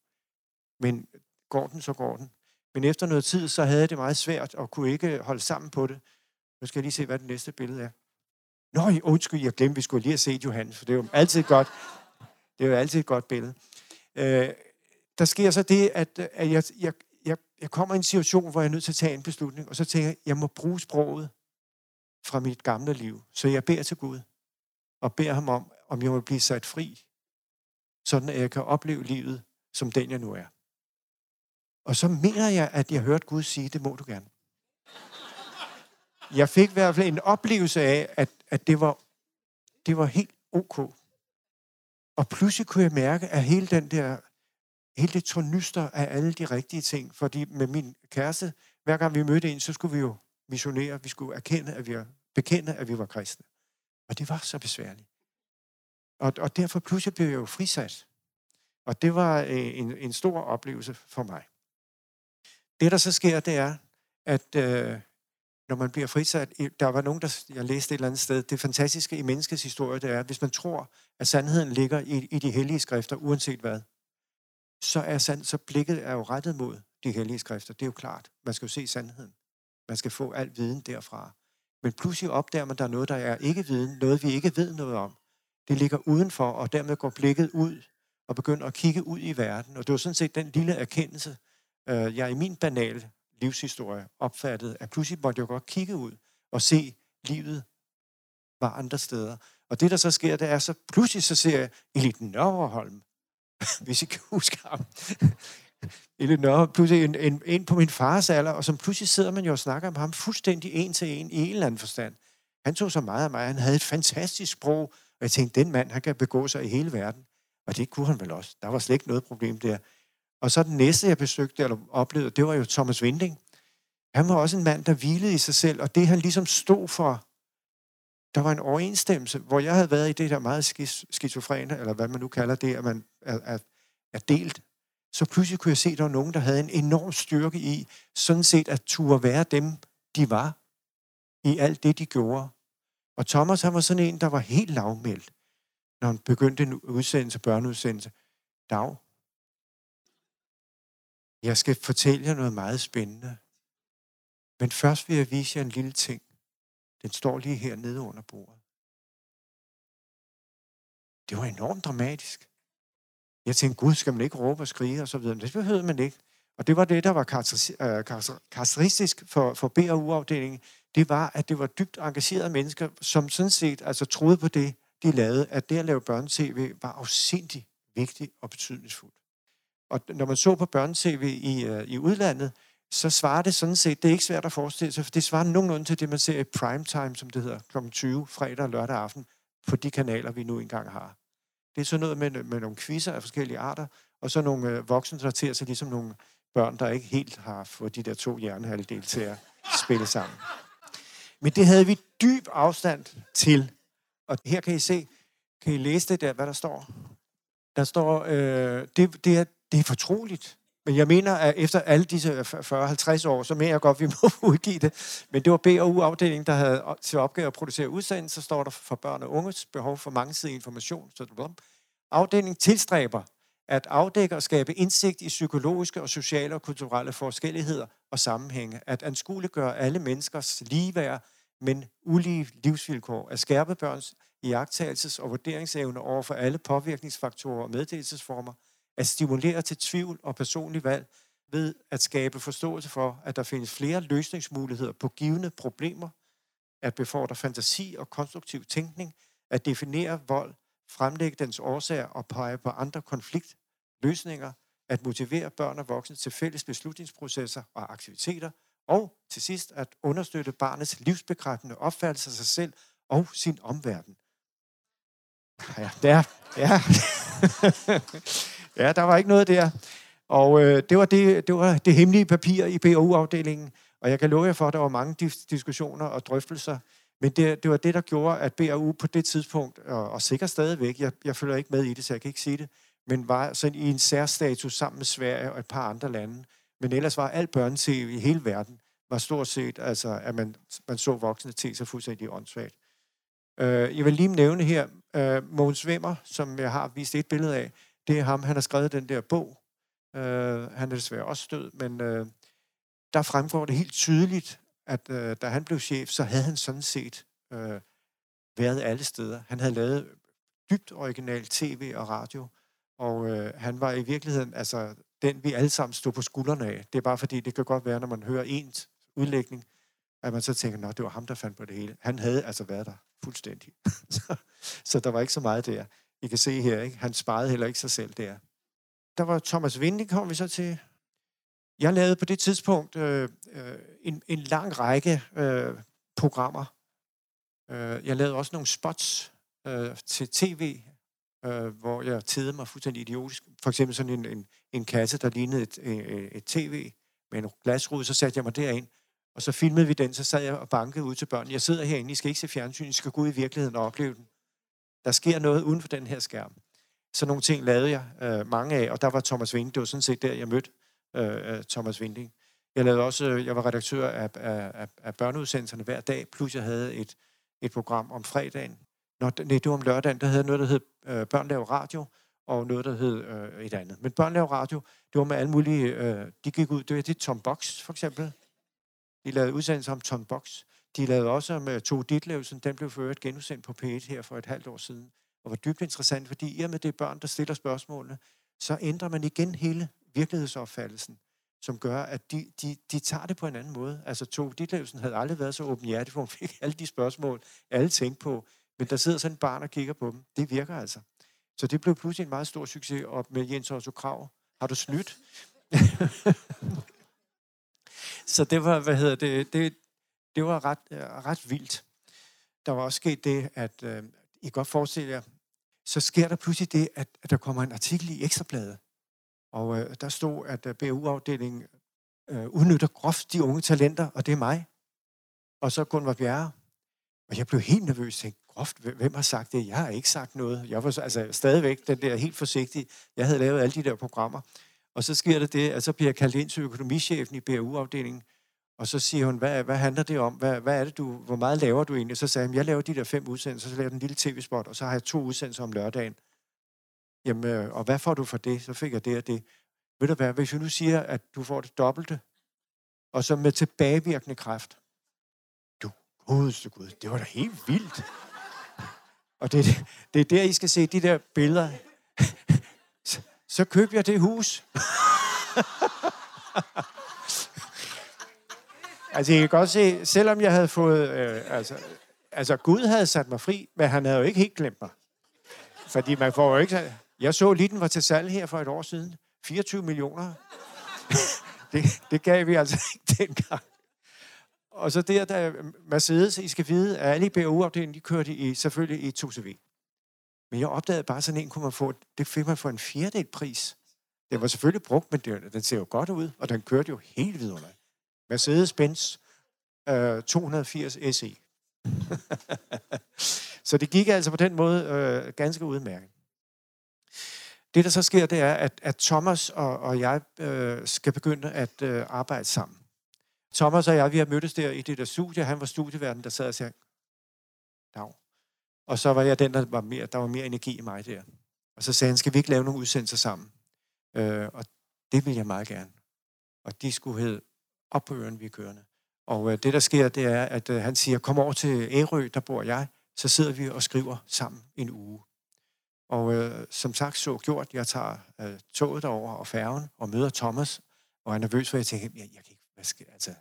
Men går den, så går den. Men efter noget tid, så havde jeg det meget svært og kunne ikke holde sammen på det. Nu skal jeg lige se, hvad det næste billede er. Nå, undskyld, jeg glemte, vi skulle lige have set Johannes, for det er jo altid godt. Det er jo altid et godt billede. Øh, der sker så det, at, at jeg, jeg, jeg, jeg kommer i en situation, hvor jeg er nødt til at tage en beslutning, og så tænker jeg, jeg må bruge sproget fra mit gamle liv. Så jeg beder til Gud, og beder ham om, om jeg må blive sat fri, sådan at jeg kan opleve livet, som den jeg nu er. Og så mener jeg, at jeg hørte Gud sige, det må du gerne. Jeg fik i hvert fald en oplevelse af, at, at det, var, det var helt ok. Og pludselig kunne jeg mærke, at hele den der, hele det tornyster af alle de rigtige ting, fordi med min kæreste, hver gang vi mødte en, så skulle vi jo missionere, vi skulle erkende, at vi var, bekende, at vi var kristne. Og det var så besværligt. Og, og derfor pludselig blev jeg jo frisat. Og det var øh, en, en stor oplevelse for mig. Det, der så sker, det er, at øh, når man bliver frisat, der var nogen, der, jeg læste et eller andet sted, det fantastiske i menneskets historie, det er, at hvis man tror, at sandheden ligger i, i de hellige skrifter, uanset hvad, så er sand, så blikket er jo rettet mod de hellige skrifter. Det er jo klart. Man skal jo se sandheden. Man skal få al viden derfra. Men pludselig opdager man, at der er noget, der er ikke viden, noget vi ikke ved noget om. Det ligger udenfor, og dermed går blikket ud og begynder at kigge ud i verden. Og det var sådan set den lille erkendelse, øh, jeg i min banale livshistorie opfattede, at pludselig måtte jeg godt kigge ud og se livet var andre steder. Og det, der så sker, det er, så pludselig så ser jeg Elit Nørreholm, <laughs> hvis I kan huske ham. <laughs> Elit Nørreholm, pludselig en, en, en på min fars alder, og som pludselig sidder man jo og snakker om ham fuldstændig en til en i en eller anden forstand. Han tog så meget af mig, han havde et fantastisk sprog, og jeg tænkte, den mand, han kan begå sig i hele verden. Og det kunne han vel også. Der var slet ikke noget problem der. Og så den næste, jeg besøgte eller oplevede, det var jo Thomas Vinding. Han var også en mand, der hvilede i sig selv, og det han ligesom stod for, der var en overensstemmelse, hvor jeg havde været i det der meget skizofrene, eller hvad man nu kalder det, at man er, er, er delt. Så pludselig kunne jeg se, at der var nogen, der havde en enorm styrke i, sådan set at turde være dem, de var, i alt det, de gjorde. Og Thomas, han var sådan en, der var helt lavmældt, når han begyndte en udsendelse, børneudsendelse. Dag, jeg skal fortælle jer noget meget spændende. Men først vil jeg vise jer en lille ting. Den står lige her nede under bordet. Det var enormt dramatisk. Jeg tænkte, Gud, skal man ikke råbe og skrige og så videre. Men det behøvede man ikke. Og det var det, der var øh, karakteristisk for, for BRU-afdelingen. Det var, at det var dybt engagerede mennesker, som sådan set altså troede på det, de lavede, at det at lave børnetv var afsindig vigtigt og betydningsfuldt. Og når man så på børne-tv i, øh, i udlandet, så svarer det sådan set, det er ikke svært at forestille sig, for det svarer nogenlunde til det, man ser i primetime, som det hedder, kl. 20, fredag og lørdag aften, på de kanaler, vi nu engang har. Det er sådan noget med, med nogle quizzer af forskellige arter, og så nogle øh, voksne, der ser sig ligesom nogle børn, der ikke helt har fået de der to hjernehalvdel til at spille sammen. Men det havde vi dyb afstand til. Og her kan I se, kan I læse det der, hvad der står? Der står, øh, det, det, er, det er fortroligt. Men jeg mener, at efter alle disse 40-50 år, så mener jeg godt, at vi må <laughs> udgive det. Men det var B&U-afdelingen, der havde til opgave at producere udsendelser, så står der for børn og unges behov for mangesidig information. Så afdelingen tilstræber at afdække og skabe indsigt i psykologiske og sociale og kulturelle forskelligheder og sammenhænge, at anskueliggøre alle menneskers ligeværd, men ulige livsvilkår, at skærpe børns iagtagelses- og vurderingsevne over for alle påvirkningsfaktorer og meddelelsesformer, at stimulere til tvivl og personlig valg ved at skabe forståelse for, at der findes flere løsningsmuligheder på givende problemer, at befordre fantasi og konstruktiv tænkning, at definere vold, fremlægge dens årsager og pege på andre konfliktløsninger, at motivere børn og voksne til fælles beslutningsprocesser og aktiviteter, og til sidst at understøtte barnets livsbekræftende opfattelse af sig selv og sin omverden. Ja, der, ja. <laughs> ja, der var ikke noget der. Og øh, det, var det, det var det hemmelige papir i BAU-afdelingen, og jeg kan love jer for, at der var mange dis- diskussioner og drøftelser, men det, det var det, der gjorde, at BAU på det tidspunkt, og, og sikkert stadigvæk, jeg, jeg følger ikke med i det, så jeg kan ikke sige det, men var sådan i en særstatus sammen med Sverige og et par andre lande. Men ellers var alt børnetv i hele verden, var stort set, altså, at man, man så voksne til sig fuldstændig åndssvagt. Øh, jeg vil lige nævne her, øh, Mogens Wimmer, som jeg har vist et billede af, det er ham, han har skrevet den der bog. Øh, han er desværre også død, men øh, der fremgår det helt tydeligt, at øh, da han blev chef, så havde han sådan set øh, været alle steder. Han havde lavet dybt original tv og radio, og øh, han var i virkeligheden altså den, vi alle sammen stod på skuldrene af. Det er bare fordi, det kan godt være, når man hører ens udlægning, at man så tænker, at det var ham, der fandt på det hele. Han havde altså været der fuldstændig. <laughs> så, så der var ikke så meget der. I kan se her, ikke? han sparede heller ikke sig selv der. Der var Thomas Vinding, kom vi så til. Jeg lavede på det tidspunkt øh, øh, en, en lang række øh, programmer. Øh, jeg lavede også nogle spots øh, til tv, øh, hvor jeg tædede mig fuldstændig idiotisk. For eksempel sådan en, en, en kasse, der lignede et, et, et tv med en glasrude, så satte jeg mig derind, og så filmede vi den, så sad jeg og bankede ud til børnene. Jeg sidder herinde, I skal ikke se fjernsyn, I skal gå ud i virkeligheden og opleve den. Der sker noget uden for den her skærm. Så nogle ting lavede jeg øh, mange af, og der var Thomas Vinding. Det var sådan set der, jeg mødte øh, øh Thomas Vinding. Jeg lavede også, øh, jeg var redaktør af, af, af børneudsendelserne hver dag, plus jeg havde et, et program om fredagen. Nå, nej, det var om lørdagen, der havde noget, der hed øh, Børn laver radio, og noget, der hed øh, et andet. Men Børn laver radio, det var med alle mulige, øh, de gik ud, det var det Tom Box, for eksempel. De lavede udsendelser om Tom Box. De lavede også med Tove Ditlevsen, den blev ført genudsendt på P1 her for et halvt år siden, og var dybt interessant, fordi i og med det er børn, der stiller spørgsmålene, så ændrer man igen hele virkelighedsopfattelsen, som gør, at de, de, de tager det på en anden måde. Altså Tove Ditlevsen havde aldrig været så åbenhjertig, for hun fik alle de spørgsmål, alle tænkte på, men der sidder sådan et barn og kigger på dem. Det virker altså. Så det blev pludselig en meget stor succes op med Jens Otto Krav. Har du snydt? <laughs> så det var, hvad hedder det, det, det var ret, øh, ret vildt. Der var også sket det, at øh, I kan godt forestille jer, så sker der pludselig det, at, at der kommer en artikel i Ekstrabladet. Og øh, der stod, at øh, BU-afdelingen øh, udnytter groft de unge talenter, og det er mig. Og så Gunvar Bjerre. Og jeg blev helt nervøs. Tænkte, groft, hvem har sagt det? Jeg har ikke sagt noget. Jeg var altså, stadigvæk den der helt forsigtig. Jeg havde lavet alle de der programmer. Og så sker det det, at så bliver jeg kaldt ind til økonomichefen i BU-afdelingen, og så siger hun, hvad, hvad handler det om? Hvad, hvad er det, du, hvor meget laver du egentlig? Så sagde hun, jeg laver de der fem udsendelser, så laver jeg en lille tv-spot, og så har jeg to udsendelser om lørdagen. Jamen, øh, og hvad får du for det? Så fik jeg det og det. Ved du hvad, hvis jeg nu siger, at du får det dobbelte, og så med tilbagevirkende kraft. Du godeste Gud, det var da helt vildt. <laughs> Og det, det er der, I skal se de der billeder. <laughs> Så, så køb jeg det hus. <laughs> altså, I kan godt se, selvom jeg havde fået... Øh, altså, altså, Gud havde sat mig fri, men han havde jo ikke helt glemt mig. Fordi man får jo ikke... Jeg så lige, den var til salg her for et år siden. 24 millioner. <laughs> det, det gav vi altså ikke <laughs> dengang. Og så der, der Mercedes, I skal vide, at alle i BU-afdelingen, de kørte i, selvfølgelig i 2CV. Men jeg opdagede bare, sådan en kunne man få, det fik man for en fjerdedel pris. Det var selvfølgelig brugt, men det, den ser jo godt ud, og den kørte jo helt vidunderligt. Mercedes-Benz øh, 280 SE. så det gik altså på den måde øh, ganske udmærket. Det, der så sker, det er, at, at Thomas og, og jeg øh, skal begynde at øh, arbejde sammen. Thomas og jeg, vi har mødtes der i det der studie. Han var studieverden, der sad og sagde, Dag. Og så var jeg den, der var mere, der var mere energi i mig der. Og så sagde han, skal vi ikke lave nogle udsendelser sammen? Øh, og det vil jeg meget gerne. Og de skulle hedde op på øen, vi er kørende. Og øh, det, der sker, det er, at øh, han siger, kom over til Ærø, der bor jeg. Så sidder vi og skriver sammen en uge. Og øh, som sagt, så gjort, jeg tager øh, toget derover og færgen og møder Thomas, og er nervøs, for jeg tænker, jeg, jeg kan ikke, hvad skal, altså,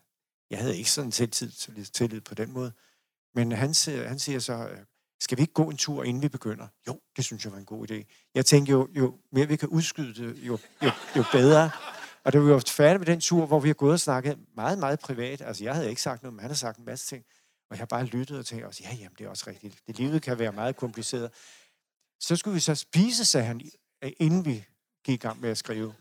jeg havde ikke sådan selvtid tillid, tillid på den måde. Men han, han siger så, øh, skal vi ikke gå en tur, inden vi begynder? Jo, det synes jeg var en god idé. Jeg tænkte jo, jo mere vi kan udskyde det, jo, jo, jo bedre. Og det var færdige med den tur, hvor vi har gået og snakket meget, meget privat. Altså, jeg havde ikke sagt noget, men han har sagt en masse ting. Og jeg har bare lyttet og tænkt også, ja, jamen, det er også rigtigt. Det livet kan være meget kompliceret. Så skulle vi så spise, sagde han, inden vi gik i gang med at skrive.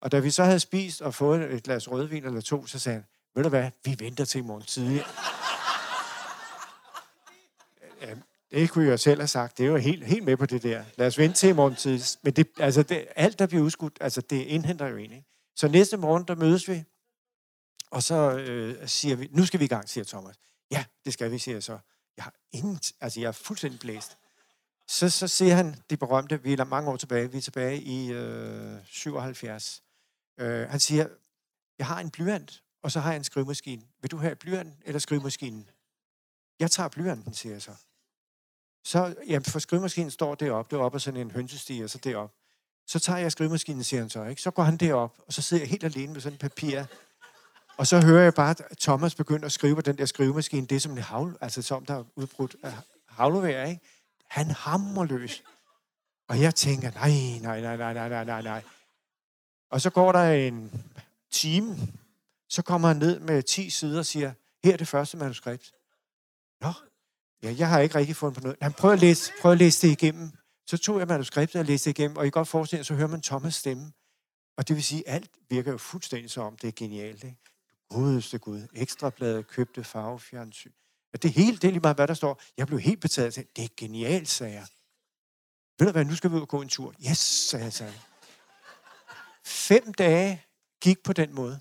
Og da vi så havde spist og fået et glas rødvin eller to, så sagde han, ved du hvad, vi venter til i morgen tidlig. <laughs> det kunne jeg selv have sagt. Det er jo helt, helt med på det der. Lad os vente til i morgen tids. Men det, altså det, alt, der bliver udskudt, altså det indhenter jo en. Ikke? Så næste morgen, der mødes vi, og så øh, siger vi, nu skal vi i gang, siger Thomas. Ja, det skal vi, siger jeg så. Jeg har ingen, altså jeg er fuldstændig blæst. Så, så siger han det berømte, vi er mange år tilbage, vi er tilbage i øh, 77. Øh, han siger, jeg har en blyant, og så har jeg en skrivemaskine. Vil du have blyanten eller skrivemaskinen? Jeg tager blyanten, siger jeg så. Så, jamen, for skrivemaskinen står deroppe, det er oppe af sådan en hønsestige, og så derop. Så tager jeg skrivemaskinen, siger han så, ikke? Så går han derop, og så sidder jeg helt alene med sådan en papir. Og så hører jeg bare, at Thomas begynder at skrive på den der skrivemaskine. Det er som en havl, altså som der er udbrudt af havlevær, ikke? Han hammer løs. Og jeg tænker, nej, nej, nej, nej, nej, nej, nej. Og så går der en time, så kommer han ned med 10 sider og siger, her er det første manuskript. Nå, ja, jeg har ikke rigtig fundet på noget. Han prøver at læse, prøver at læse det igennem. Så tog jeg manuskriptet og læste det igennem, og I kan godt forestille så hører man Thomas stemme. Og det vil sige, at alt virker jo fuldstændig som om, det er genialt. Ikke? Godeste Gud. Ekstrabladet købte farvefjernsyn. At det hele, det er lige meget, hvad der står. Jeg blev helt betaget af det. er genialt, sagde jeg. Ved du hvad, nu skal vi ud og gå en tur. Yes, sagde jeg. Sagde. Fem dage gik på den måde.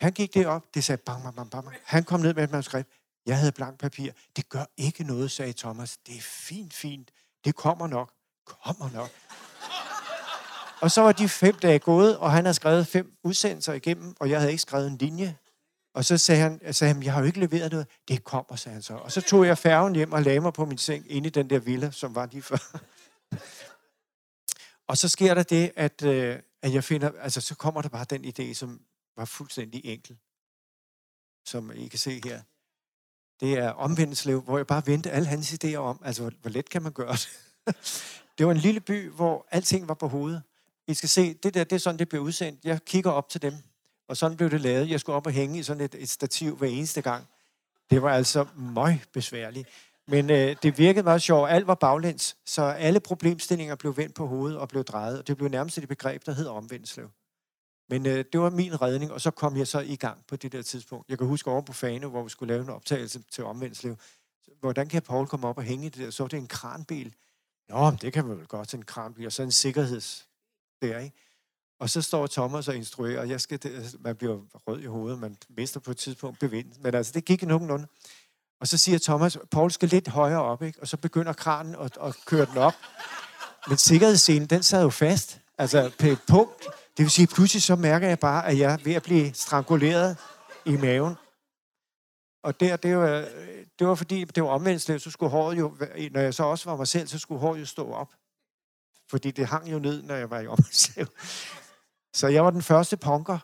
Han gik det op, det sagde bang, bang, bang, bang. Han kom ned med et manuskript. Jeg havde blank papir. Det gør ikke noget, sagde Thomas. Det er fint, fint. Det kommer nok. Kommer nok. Og så var de fem dage gået, og han havde skrevet fem udsendelser igennem, og jeg havde ikke skrevet en linje. Og så sagde han, sagde han, jeg har jo ikke leveret noget. Det kommer, sagde han så. Og så tog jeg færgen hjem og lagde mig på min seng inde i den der villa, som var lige før. og så sker der det, at, øh, at jeg finder, altså så kommer der bare den idé, som var fuldstændig enkel. Som I kan se her. Det er omvendelseslev, hvor jeg bare vendte alle hans idéer om. Altså, hvor, hvor let kan man gøre det? <laughs> det var en lille by, hvor alting var på hovedet. I skal se, det der, det er sådan, det blev udsendt. Jeg kigger op til dem, og sådan blev det lavet. Jeg skulle op og hænge i sådan et, et stativ hver eneste gang. Det var altså møg besværligt. Men øh, det virkede meget sjovt. Alt var baglæns, så alle problemstillinger blev vendt på hovedet og blev drejet. Og det blev nærmest et begreb, der hed omvendelslev. Men øh, det var min redning, og så kom jeg så i gang på det der tidspunkt. Jeg kan huske over på Fane, hvor vi skulle lave en optagelse til omvendslev. Hvordan kan Paul komme op og hænge i det der? Så var det en kranbil. Nå, det kan man vel godt, en kranbil. Og så en sikkerheds der, ikke? Og så står Thomas og instruerer, og jeg skal, det, altså, man bliver rød i hovedet, man mister på et tidspunkt bevind. Men altså, det gik nogenlunde. Og så siger Thomas, Paul skal lidt højere op, ikke? Og så begynder kranen at, at køre den op. Men sikkerhedsscenen, den sad jo fast. Altså på punkt. Det vil sige, pludselig så mærker jeg bare, at jeg er ved at blive stranguleret i maven. Og der, det var, det var fordi, det var omvendt, så skulle håret jo, når jeg så også var mig selv, så skulle håret jo stå op. Fordi det hang jo ned, når jeg var i omvendt Så jeg var den første punker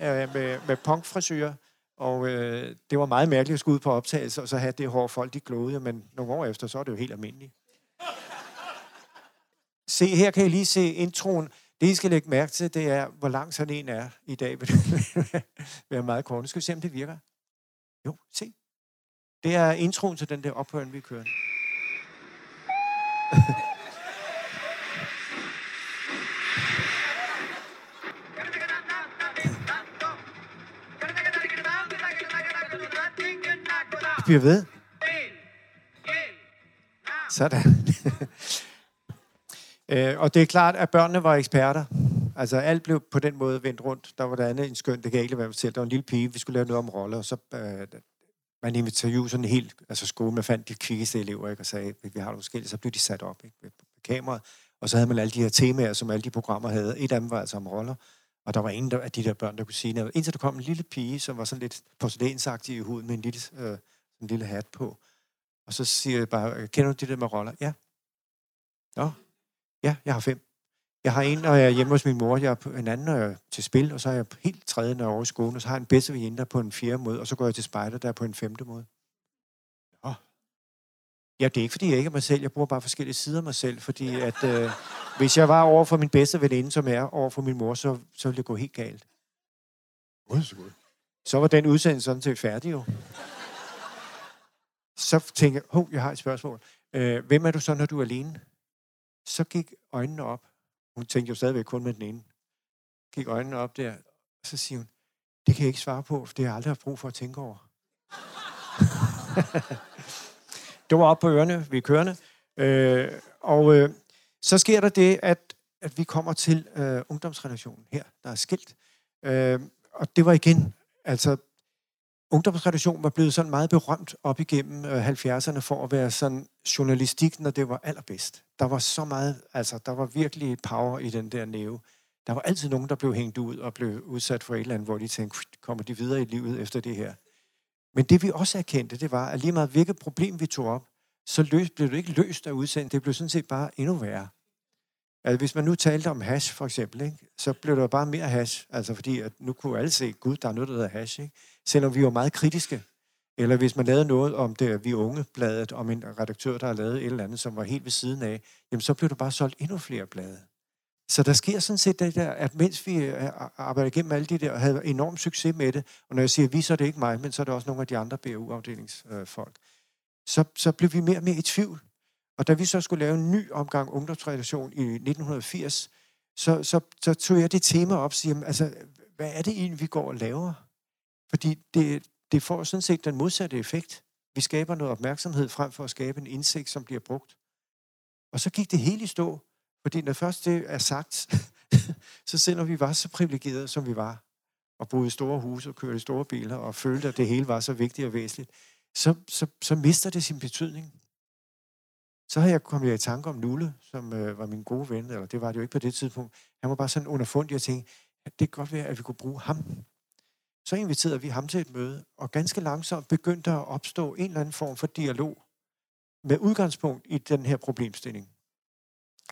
øh, med, med punkfrisyrer. Og øh, det var meget mærkeligt at skulle ud på optagelse, og så have det hår, folk de glodede, men nogle år efter, så er det jo helt almindeligt. Se, her kan I lige se introen. Det, I skal lægge mærke til, det er, hvor lang sådan en er i dag. <laughs> Vil være meget kort. Nu skal vi se, om det virker. Jo, se. Det er introen til den der ophøren, vi kører. <laughs> bliver ved. Sådan øh, og det er klart, at børnene var eksperter. Altså alt blev på den måde vendt rundt. Der var der andet en skøn, det kan ikke være selv. Der var en lille pige, vi skulle lave noget om roller, og så øh, man interviewede sådan helt, altså skolen, man fandt de kvikkeste elever, ikke, og sagde, vi har nogle forskellige, så blev de sat op ikke, på kameraet. Og så havde man alle de her temaer, som alle de programmer havde. Et af dem var altså om roller. Og der var ingen af de der børn, der kunne sige noget. Indtil der kom en lille pige, som var sådan lidt porcelænsagtig i huden, med en lille øh, en lille hat på. Og så siger jeg bare, kender du det der med roller? Ja. Nå, ja, jeg har fem. Jeg har en, når jeg er hjemme hos min mor, jeg er en anden, når jeg er til spil, og så er jeg helt tredje, når jeg er over i skolen, og så har jeg en bedste veninde, der på en fjerde måde, og så går jeg til spejder, der er på en femte måde. Nå. Ja, det er ikke, fordi jeg ikke er mig selv. Jeg bruger bare forskellige sider af mig selv, fordi at, øh, hvis jeg var over for min bedste veninde, som er over for min mor, så, så ville det gå helt galt. Så var den udsendelse sådan set færdig jo så tænkte jeg, hov, jeg har et spørgsmål. Øh, hvem er du så, når du er alene? Så gik øjnene op. Hun tænkte jo stadigvæk kun med den ene. gik øjnene op der, og så siger hun, det kan jeg ikke svare på, for det har jeg aldrig haft brug for at tænke over. <laughs> det var op på ørerne, vi er kørende. Øh, og øh, så sker der det, at, at vi kommer til øh, ungdomsrelationen her, der er skilt. Øh, og det var igen, altså ungdomsredaktion var blevet sådan meget berømt op igennem øh, 70'erne for at være sådan journalistik, når det var allerbedst. Der var så meget, altså der var virkelig power i den der næve. Der var altid nogen, der blev hængt ud og blev udsat for et eller andet, hvor de tænkte, kommer de videre i livet efter det her? Men det vi også erkendte, det var, at lige meget hvilket problem vi tog op, så løs, blev det ikke løst af udsendt. Det blev sådan set bare endnu værre. Altså, hvis man nu talte om hash, for eksempel, ikke, så blev der bare mere hash. Altså, fordi at nu kunne alle se, gud, der er noget, der hedder hash. Ikke? Selvom vi var meget kritiske. Eller hvis man lavede noget om det, vi unge bladet, om en redaktør, der har lavet et eller andet, som var helt ved siden af, jamen så blev der bare solgt endnu flere blade. Så der sker sådan set det der, at mens vi øh, arbejder igennem alle de der, og havde enorm succes med det, og når jeg siger vi, så er det ikke mig, men så er det også nogle af de andre BU-afdelingsfolk, så, så blev vi mere og mere i tvivl. Og da vi så skulle lave en ny omgang ungdomsredaktion i 1980, så, så, så tog jeg det tema op og siger, altså, hvad er det egentlig, vi går og laver? Fordi det, det får sådan set den modsatte effekt. Vi skaber noget opmærksomhed frem for at skabe en indsigt, som bliver brugt. Og så gik det hele i stå, fordi når først det er sagt, <laughs> så selvom vi var så privilegerede, som vi var, og boede i store huse og kørte i store biler, og følte, at det hele var så vigtigt og væsentligt, så, så, så mister det sin betydning. Så har jeg kommet i tanke om Nulle, som øh, var min gode ven, eller det var det jo ikke på det tidspunkt. Han var bare sådan underfundig, og tænkte, at det kan godt være, at vi kunne bruge ham. Så inviterede vi ham til et møde, og ganske langsomt begyndte der at opstå en eller anden form for dialog med udgangspunkt i den her problemstilling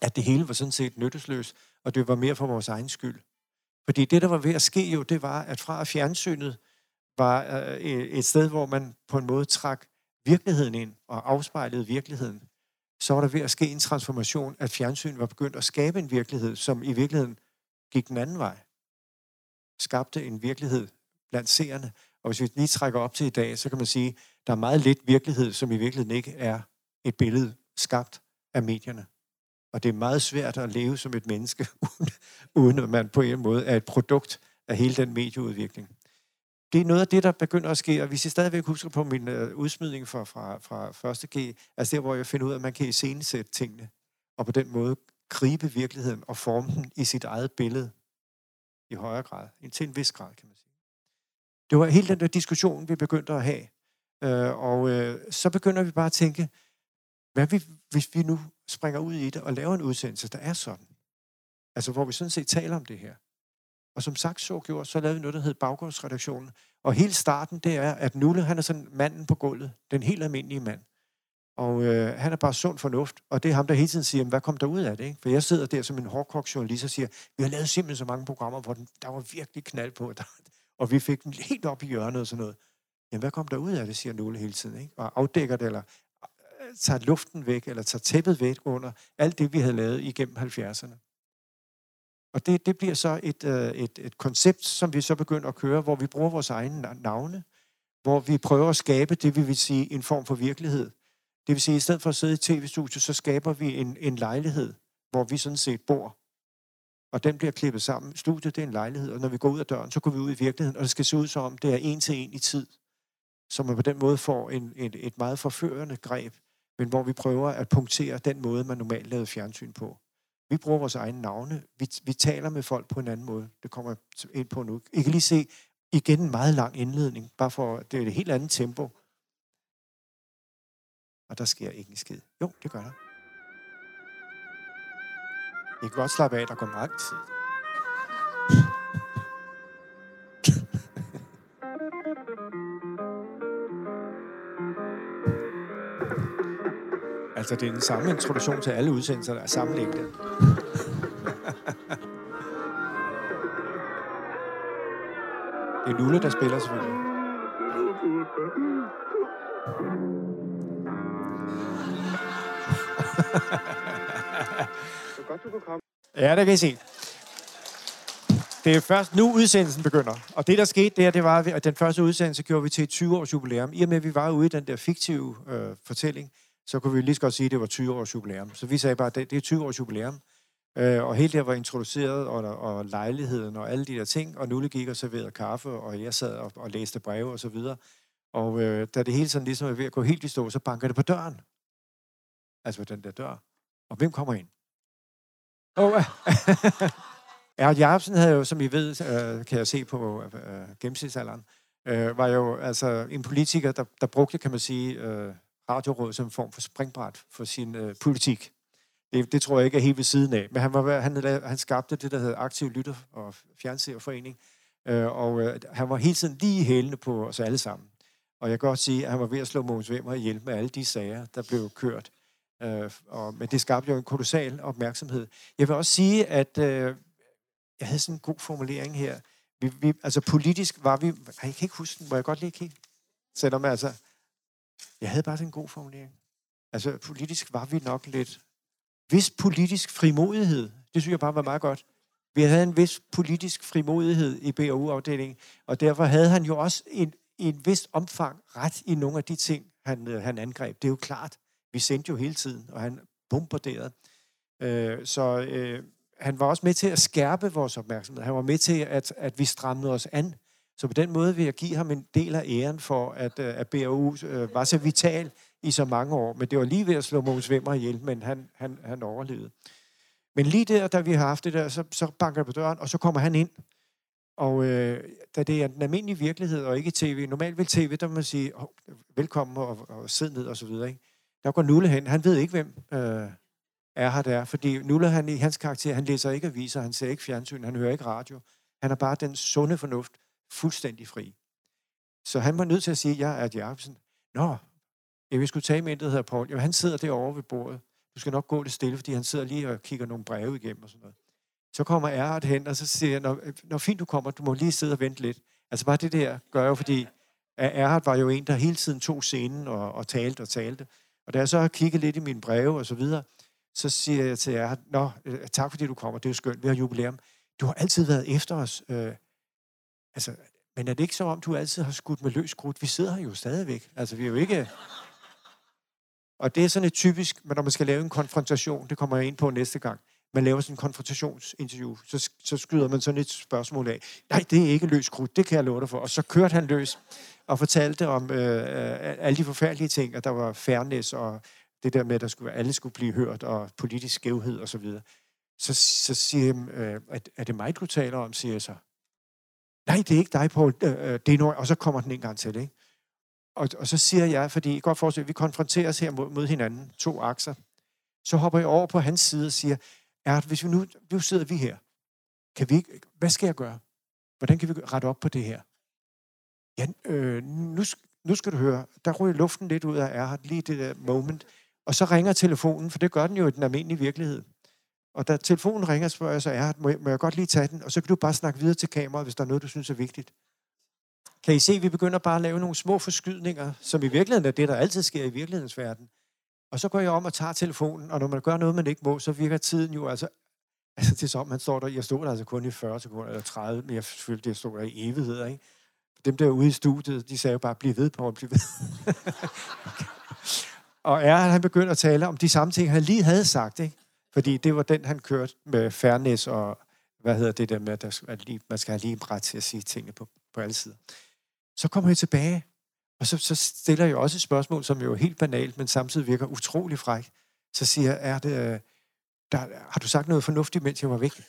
at det hele var sådan set nyttesløst, og det var mere for vores egen skyld. Fordi det, der var ved at ske jo, det var, at fra fjernsynet var øh, et sted, hvor man på en måde trak virkeligheden ind og afspejlede virkeligheden, så var der ved at ske en transformation, at fjernsynet var begyndt at skabe en virkelighed, som i virkeligheden gik den anden vej. Skabte en virkelighed blandt seerne. Og hvis vi lige trækker op til i dag, så kan man sige, at der er meget lidt virkelighed, som i virkeligheden ikke er et billede skabt af medierne. Og det er meget svært at leve som et menneske, <laughs> uden at man på en måde er et produkt af hele den medieudvikling. Det er noget af det, der begynder at ske, og hvis jeg stadigvæk husker på min uh, udsmidning fra, fra, fra 1. G, altså der, hvor jeg finder ud af, at man kan iscenesætte tingene, og på den måde gribe virkeligheden og forme den i sit eget billede i højere grad, til en vis grad, kan man sige. Det var hele den der diskussion, vi begyndte at have. Øh, og øh, så begynder vi bare at tænke, hvad vi, hvis vi nu springer ud i det og laver en udsendelse, der er sådan? Altså, hvor vi sådan set taler om det her. Og som sagt så gjorde, så lavede vi noget, der hed Baggårdsredaktionen. Og hele starten, det er, at Nulle, han er sådan manden på gulvet. Den helt almindelige mand. Og øh, han er bare sund fornuft, og det er ham, der hele tiden siger, hvad kom der ud af det? Ikke? For jeg sidder der som en hårdkogt journalist og siger, vi har lavet simpelthen så mange programmer, hvor den, der var virkelig knald på, der, og vi fik den helt op i hjørnet og sådan noget. Jamen, hvad kom der ud af det, siger Nulle hele tiden, ikke? og afdækker det, eller øh, tager luften væk, eller tager tæppet væk under alt det, vi havde lavet igennem 70'erne. Og det, det bliver så et, øh, et, et koncept, som vi så begynder at køre, hvor vi bruger vores egne navne, hvor vi prøver at skabe det, vi vil sige, en form for virkelighed. Det vil sige, at i stedet for at sidde i tv-studio, så skaber vi en, en lejlighed, hvor vi sådan set bor. Og den bliver klippet sammen. Studiet, det er en lejlighed, og når vi går ud af døren, så går vi ud i virkeligheden, og det skal se ud som om, det er en til en i tid. Så man på den måde får en, et, et meget forførende greb men hvor vi prøver at punktere den måde, man normalt lavede fjernsyn på. Vi bruger vores egne navne. Vi, vi taler med folk på en anden måde. Det kommer jeg ind på nu. I kan lige se igen en meget lang indledning, bare for, det er et helt andet tempo. Og der sker ikke en skid. Jo, det gør der. I kan godt slappe af, der går meget tid. Altså, det er den samme introduktion til alle udsendelser, der er samme det er Nulle, der spiller selvfølgelig du kunne komme. Ja, det kan I se. Det er først nu, udsendelsen begynder. Og det, der skete der, det var, at den første udsendelse gjorde vi til et 20-års jubilæum. I og med, at vi var ude i den der fiktive øh, fortælling, så kunne vi lige så godt sige, at det var 20 års jubilæum. Så vi sagde bare, at det, det er 20 års jubilæum. Øh, og hele det var introduceret, og, og lejligheden og alle de der ting, og Nulle gik og serverede kaffe, og jeg sad og, og læste breve og så videre. Og øh, da det hele sådan ligesom er ved at gå helt i stå, så banker det på døren. Altså på den der dør. Og hvem kommer ind? Oh, <laughs> Erhard Jacobsen havde jo, som I ved, øh, kan jeg se på øh, gennemsnitsalderen, øh, var jo altså en politiker, der, der brugte, kan man sige, øh, radiorådet som en form for springbræt for sin øh, politik. Det, det tror jeg ikke er helt ved siden af. Men han, var, han, han skabte det, der hedder Aktiv Lytter og Fjernseerforening. Øh, og øh, han var hele tiden lige hælende på os alle sammen. Og jeg kan godt sige, at han var ved at slå Mogens Vemmer ihjel med alle de sager, der blev kørt. Øh, og, men det skabte jo en kolossal opmærksomhed. Jeg vil også sige, at øh, jeg havde sådan en god formulering her. Vi, vi, altså politisk var vi... Jeg kan ikke huske den, må jeg godt lige kigge? Selvom altså... Jeg havde bare sådan en god formulering. Altså politisk var vi nok lidt... Vis politisk frimodighed, det synes jeg bare var meget godt. Vi havde en vis politisk frimodighed i BAU-afdelingen, og derfor havde han jo også en, i en vis omfang ret i nogle af de ting, han, øh, han angreb. Det er jo klart. Vi sendte jo hele tiden, og han bombarderede. Øh, så øh, han var også med til at skærpe vores opmærksomhed. Han var med til, at, at vi strammede os an. Så på den måde vil jeg give ham en del af æren for, at, øh, at BAU øh, var så vital i så mange år. Men det var lige ved at slå Mogens Vimmer ihjel, men han, han, han overlevede. Men lige der, da vi har haft det der, så, så banker det på døren, og så kommer han ind. Og øh, da det er den almindelige virkelighed, og ikke tv, normalt vil tv, der må man sige, oh, velkommen og, og sid ned og så videre. Ikke? Der går Nulle hen. Han ved ikke, hvem øh, er her der. Fordi Nulle, han, i hans karakter, han læser ikke aviser, han ser ikke fjernsyn, han hører ikke radio. Han er bare den sunde fornuft fuldstændig fri. Så han var nødt til at sige, at jeg er Jacobsen. Nå, jeg vil skulle tage med en, der hedder Paul. Jo, han sidder derovre ved bordet. Du skal nok gå lidt stille, fordi han sidder lige og kigger nogle breve igennem og sådan noget. Så kommer Erhard hen, og så siger jeg, når, når fint du kommer, du må lige sidde og vente lidt. Altså bare det der gør jo, fordi Erhard var jo en, der hele tiden tog scenen og, og talte og talte. Og da jeg så har kigget lidt i mine breve og så videre, så siger jeg til jer, Nå, øh, tak fordi du kommer, det er jo skønt, vi har jubilæum. Du har altid været efter os. Øh, altså, men er det ikke så om, du altid har skudt med løs krudt? Vi sidder her jo stadigvæk. Altså, vi er jo ikke... <laughs> Og det er sådan et typisk, når man skal lave en konfrontation, det kommer jeg ind på næste gang, man laver sådan en konfrontationsinterview, så, så skyder man sådan et spørgsmål af. Nej, det er ikke løs krudt, det kan jeg love dig for. Og så kørte han løs og fortalte om øh, øh alle de forfærdelige ting, at der var fairness og det der med, at der skulle, alle skulle blive hørt, og politisk skævhed og så videre. Så, så siger han, øh, at, er det mig, du taler om, siger jeg så. Nej, det er ikke dig, Paul. Øh, øh, det er noget, og så kommer den en gang til, ikke? Og, og så siger jeg, fordi I godt forestille, at vi konfronteres her mod, mod hinanden, to akser. Så hopper jeg over på hans side og siger, er, hvis vi nu, nu sidder vi her, kan vi, ikke, hvad skal jeg gøre? Hvordan kan vi rette op på det her? Ja, øh, nu, nu skal du høre, der ryger luften lidt ud af Erhard, lige det der moment. Og så ringer telefonen, for det gør den jo i den almindelige virkelighed. Og da telefonen ringer, spørger jeg så, Erhard, må jeg, må jeg godt lige tage den? Og så kan du bare snakke videre til kameraet, hvis der er noget, du synes er vigtigt. Kan I se, at vi begynder bare at lave nogle små forskydninger, som i virkeligheden er det, der altid sker i virkelighedens verden. Og så går jeg om og tager telefonen, og når man gør noget, man ikke må, så virker tiden jo altså... Altså, det er som, man står der... Jeg stod der altså kun i 40 sekunder, eller 30, men jeg følte, det stod der i evigheder, ikke? Dem der ude i studiet, de sagde jo bare, bliv ved, på bliv ved. <laughs> og er han begyndte at tale om de samme ting, han lige havde sagt, ikke? Fordi det var den, han kørte med fairness og, hvad hedder det der med, at lige, man skal have lige ret til at sige tingene på, på alle sider. Så kommer jeg tilbage, og så, så stiller jeg også et spørgsmål, som jo er helt banalt, men samtidig virker utrolig fræk. Så siger jeg, er det, øh, der, har du sagt noget fornuftigt, mens jeg var væk? <laughs>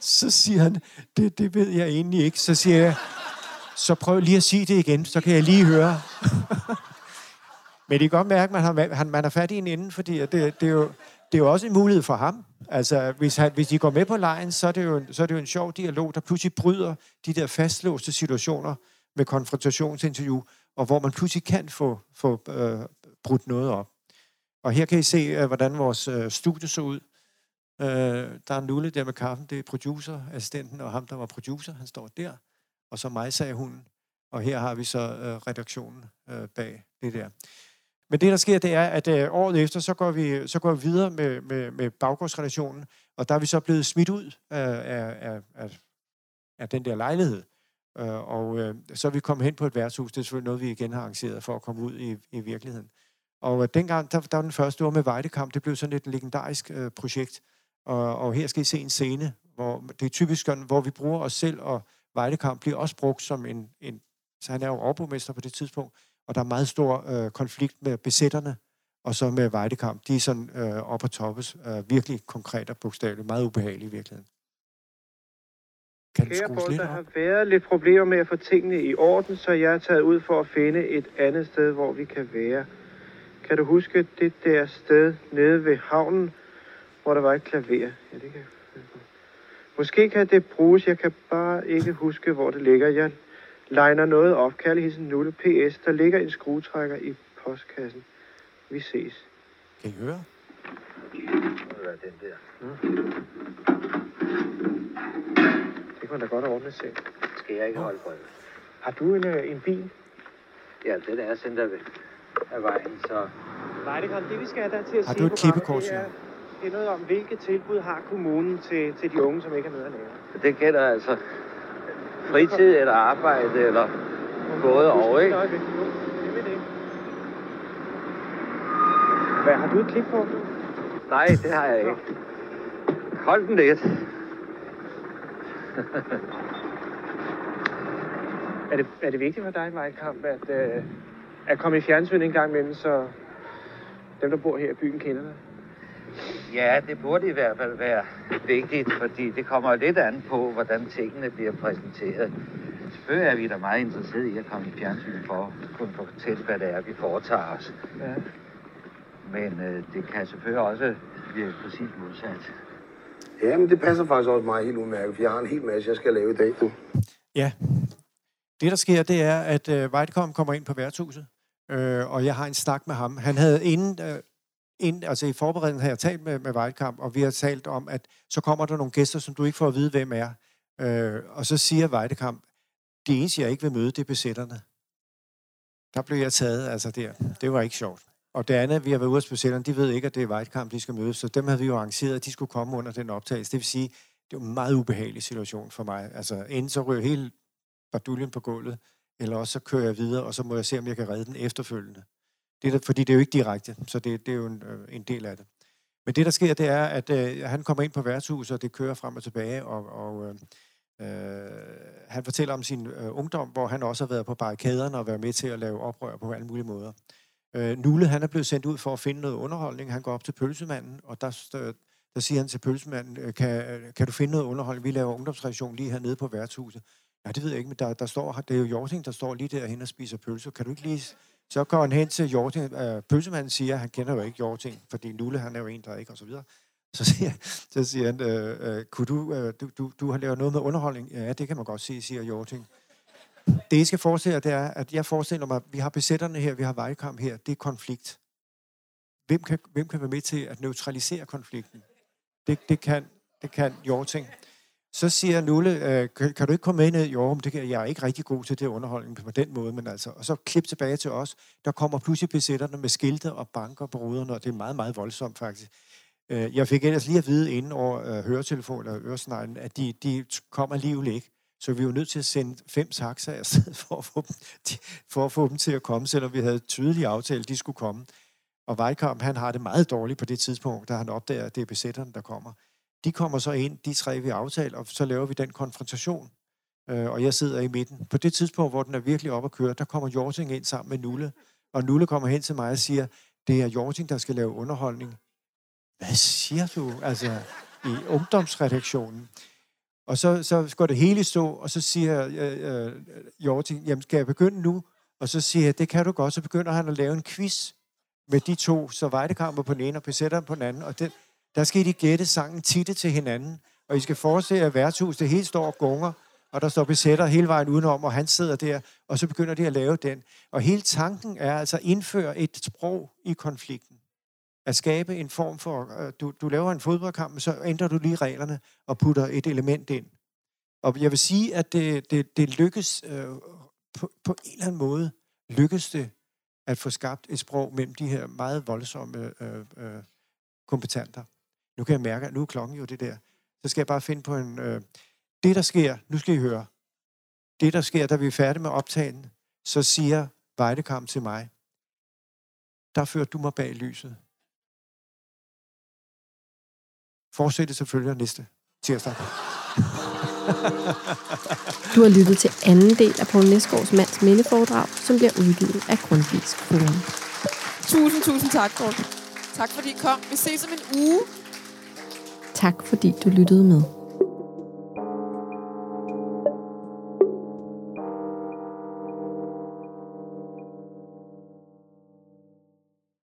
så siger han, det, det ved jeg egentlig ikke. Så siger jeg, så prøv lige at sige det igen, så kan jeg lige høre. <laughs> Men det kan godt mærke, at man har, man har fat i en ende, fordi det, det, er jo, det er jo også en mulighed for ham. Altså, hvis, han, hvis de går med på lejen, så er, det jo, så er det jo en sjov dialog, der pludselig bryder de der fastlåste situationer med konfrontationsinterview, og hvor man pludselig kan få, få øh, brudt noget op. Og her kan I se, øh, hvordan vores øh, studie så ud. Øh, der er Nulle der med kaffen, det er producer-assistenten, og ham, der var producer, han står der. Og så mig, sagde hun. Og her har vi så øh, redaktionen øh, bag det der. Men det, der sker, det er, at øh, året efter, så går vi, så går vi videre med, med, med baggårdsrelationen, og der er vi så blevet smidt ud øh, af, af, af, af den der lejlighed. Øh, og øh, så er vi kommet hen på et værtshus. Det er selvfølgelig noget, vi igen har arrangeret for at komme ud i, i virkeligheden. Og øh, dengang, der, der var den første, år var med Vejdekamp. Det blev sådan et legendarisk øh, projekt. Og, og her skal I se en scene, hvor det er typisk, hvor vi bruger os selv, og Vejdekamp bliver også brugt som en, en så han er jo overborgmester på det tidspunkt, og der er meget stor øh, konflikt med besætterne, og så med Vejdekamp. De er sådan øh, op og toppes, øh, virkelig konkret og bogstaveligt, meget ubehagelige i virkeligheden. Kan Kære Paul, der har været lidt problemer med at få tingene i orden, så jeg er taget ud for at finde et andet sted, hvor vi kan være. Kan du huske det der sted nede ved havnen, hvor der var et klaver? Ja, det kan jeg Måske kan det bruges, jeg kan bare ikke huske, hvor det ligger. Jeg legner noget op. Kærligheden Nulle PS. Der ligger en skruetrækker i postkassen. Vi ses. Kan I høre? Hvad er den der? Hmm? Det kunne da godt ordne selv. Skal jeg ikke holde for Har du en, øh, en bil? Ja, den er sendt af, af vejen, så... Nej, det kan det, vi skal have der til at Har du et klippekort, det, er, det er noget om, hvilke tilbud har kommunen til, til de unge, som ikke har noget at lave. Det gælder altså fritid eller arbejde eller både og, ikke? Hvad, har du et klip på? Nej, det har jeg ikke. Hold den lidt. <laughs> er, det, er det vigtigt for dig, Kamp, at, øh, at komme i fjernsyn en gang imellem, så dem, der bor her i byen, kender dig? Ja, det burde i hvert fald være vigtigt, fordi det kommer lidt an på, hvordan tingene bliver præsenteret. Selvfølgelig er vi da meget interesserede i at komme i fjernsyn for at kunne fortælle, hvad det er, vi foretager os. Ja. Men øh, det kan selvfølgelig også blive præcis modsat. Ja, men det passer faktisk også mig helt udmærket, for jeg har en hel masse, jeg skal lave i dag, du. Ja. Det, der sker, det er, at øh, Weidkom kommer ind på værtshuset, øh, og jeg har en snak med ham. Han havde inden, øh, ind, altså i forberedelsen har jeg talt med, med Weidkamp, og vi har talt om, at så kommer der nogle gæster, som du ikke får at vide, hvem er. Øh, og så siger Weidkamp, det eneste, jeg ikke vil møde, det er besætterne. Der blev jeg taget, altså der. Det var ikke sjovt. Og det andet, vi har været ude hos specialerne, de ved ikke, at det er vejtkamp, de skal mødes, så dem havde vi jo arrangeret, at de skulle komme under den optagelse. Det vil sige, det var en meget ubehagelig situation for mig. Altså, enten så ryger hele barduljen på gulvet, eller også så kører jeg videre, og så må jeg se, om jeg kan redde den efterfølgende. Det er, fordi det er jo ikke direkte, så det, det er jo en, øh, en del af det. Men det, der sker, det er, at øh, han kommer ind på værtshuset, og det kører frem og tilbage, og, og øh, øh, han fortæller om sin øh, ungdom, hvor han også har været på barrikaderne og været med til at lave oprør på alle mulige måder. Øh, Nulle, han er blevet sendt ud for at finde noget underholdning. Han går op til pølsemanden, og der, der, øh, der siger han til pølsemanden, øh, kan, øh, kan du finde noget underholdning? Vi laver ungdomsreaktion lige hernede på værtshuset. Ja, det ved jeg ikke, men der, der står, det er jo Jorting, der står lige derhen og spiser pølser. Kan du ikke lige så går han hen til Jorting. Øh, pølsemanden siger, at han kender jo ikke Jorting, fordi Nulle, han er jo en, der ikke, og så videre. Så siger, så siger han, øh, øh, kunne du, øh, du, du, du har lavet noget med underholdning? Ja, det kan man godt sige, siger Jorting. Det, I skal forestille jer, det er, at jeg forestiller mig, at vi har besætterne her, vi har vejkamp her, det er konflikt. Hvem kan, hvem kan være med til at neutralisere konflikten? Det, det, kan, det kan Jorting. Så siger Nulle, øh, kan, kan du ikke komme med ned? Jo, men det kan, jeg er ikke rigtig god til det underholdning på den måde, men altså, og så klip tilbage til os. Der kommer pludselig besætterne med skilte og banker på ruderne, og det er meget, meget voldsomt faktisk. Øh, jeg fik ellers lige at vide inden over øh, høretelefonen og øresneglen, at de, de kommer alligevel ikke. Så vi var nødt til at sende fem taxaer afsted <laughs> for at, få dem, for at få dem til at komme, selvom vi havde tydelige aftale, at de skulle komme. Og Vejkamp, han har det meget dårligt på det tidspunkt, da han opdager, at det er besætterne, der kommer. De kommer så ind, de tre vi aftaler, og så laver vi den konfrontation. Øh, og jeg sidder i midten. På det tidspunkt, hvor den er virkelig op at køre, der kommer Jorting ind sammen med Nulle. Og Nulle kommer hen til mig og siger, det er Jorting, der skal lave underholdning. Hvad siger du? Altså, i ungdomsredaktionen. Og så, så går det hele stå, og så siger øh, øh, øh Jorting, jamen skal jeg begynde nu? Og så siger jeg, det kan du godt. Så begynder han at lave en quiz med de to, så Vejdekammer på den ene og Pesetter på den anden. Og den, der skal de gætte sangen titte til hinanden. Og I skal forestille jer, at værtshuset det helt står og gunger, og der står besætter hele vejen udenom, og han sidder der, og så begynder de at lave den. Og hele tanken er altså at indføre et sprog i konflikten. At skabe en form for, øh, du, du laver en fodboldkamp, så ændrer du lige reglerne og putter et element ind. Og jeg vil sige, at det, det, det lykkes øh, på, på en eller anden måde, lykkes det at få skabt et sprog mellem de her meget voldsomme øh, øh, kompetenter. Nu kan jeg mærke, at nu er klokken jo det der. Så skal jeg bare finde på en... Øh, det, der sker, nu skal I høre. Det, der sker, da vi er færdige med optagen, så siger Vejdekamp til mig, der førte du mig bag lyset. Fortsæt selvfølgelig næste tirsdag. Du har lyttet til anden del af Poul Næsgaards mands mindeforedrag, som bliver udgivet af Grundtvigs Forum. Tusind, tusind tak, Poul. Tak fordi I kom. Vi ses om en uge. Tak fordi du lyttede med.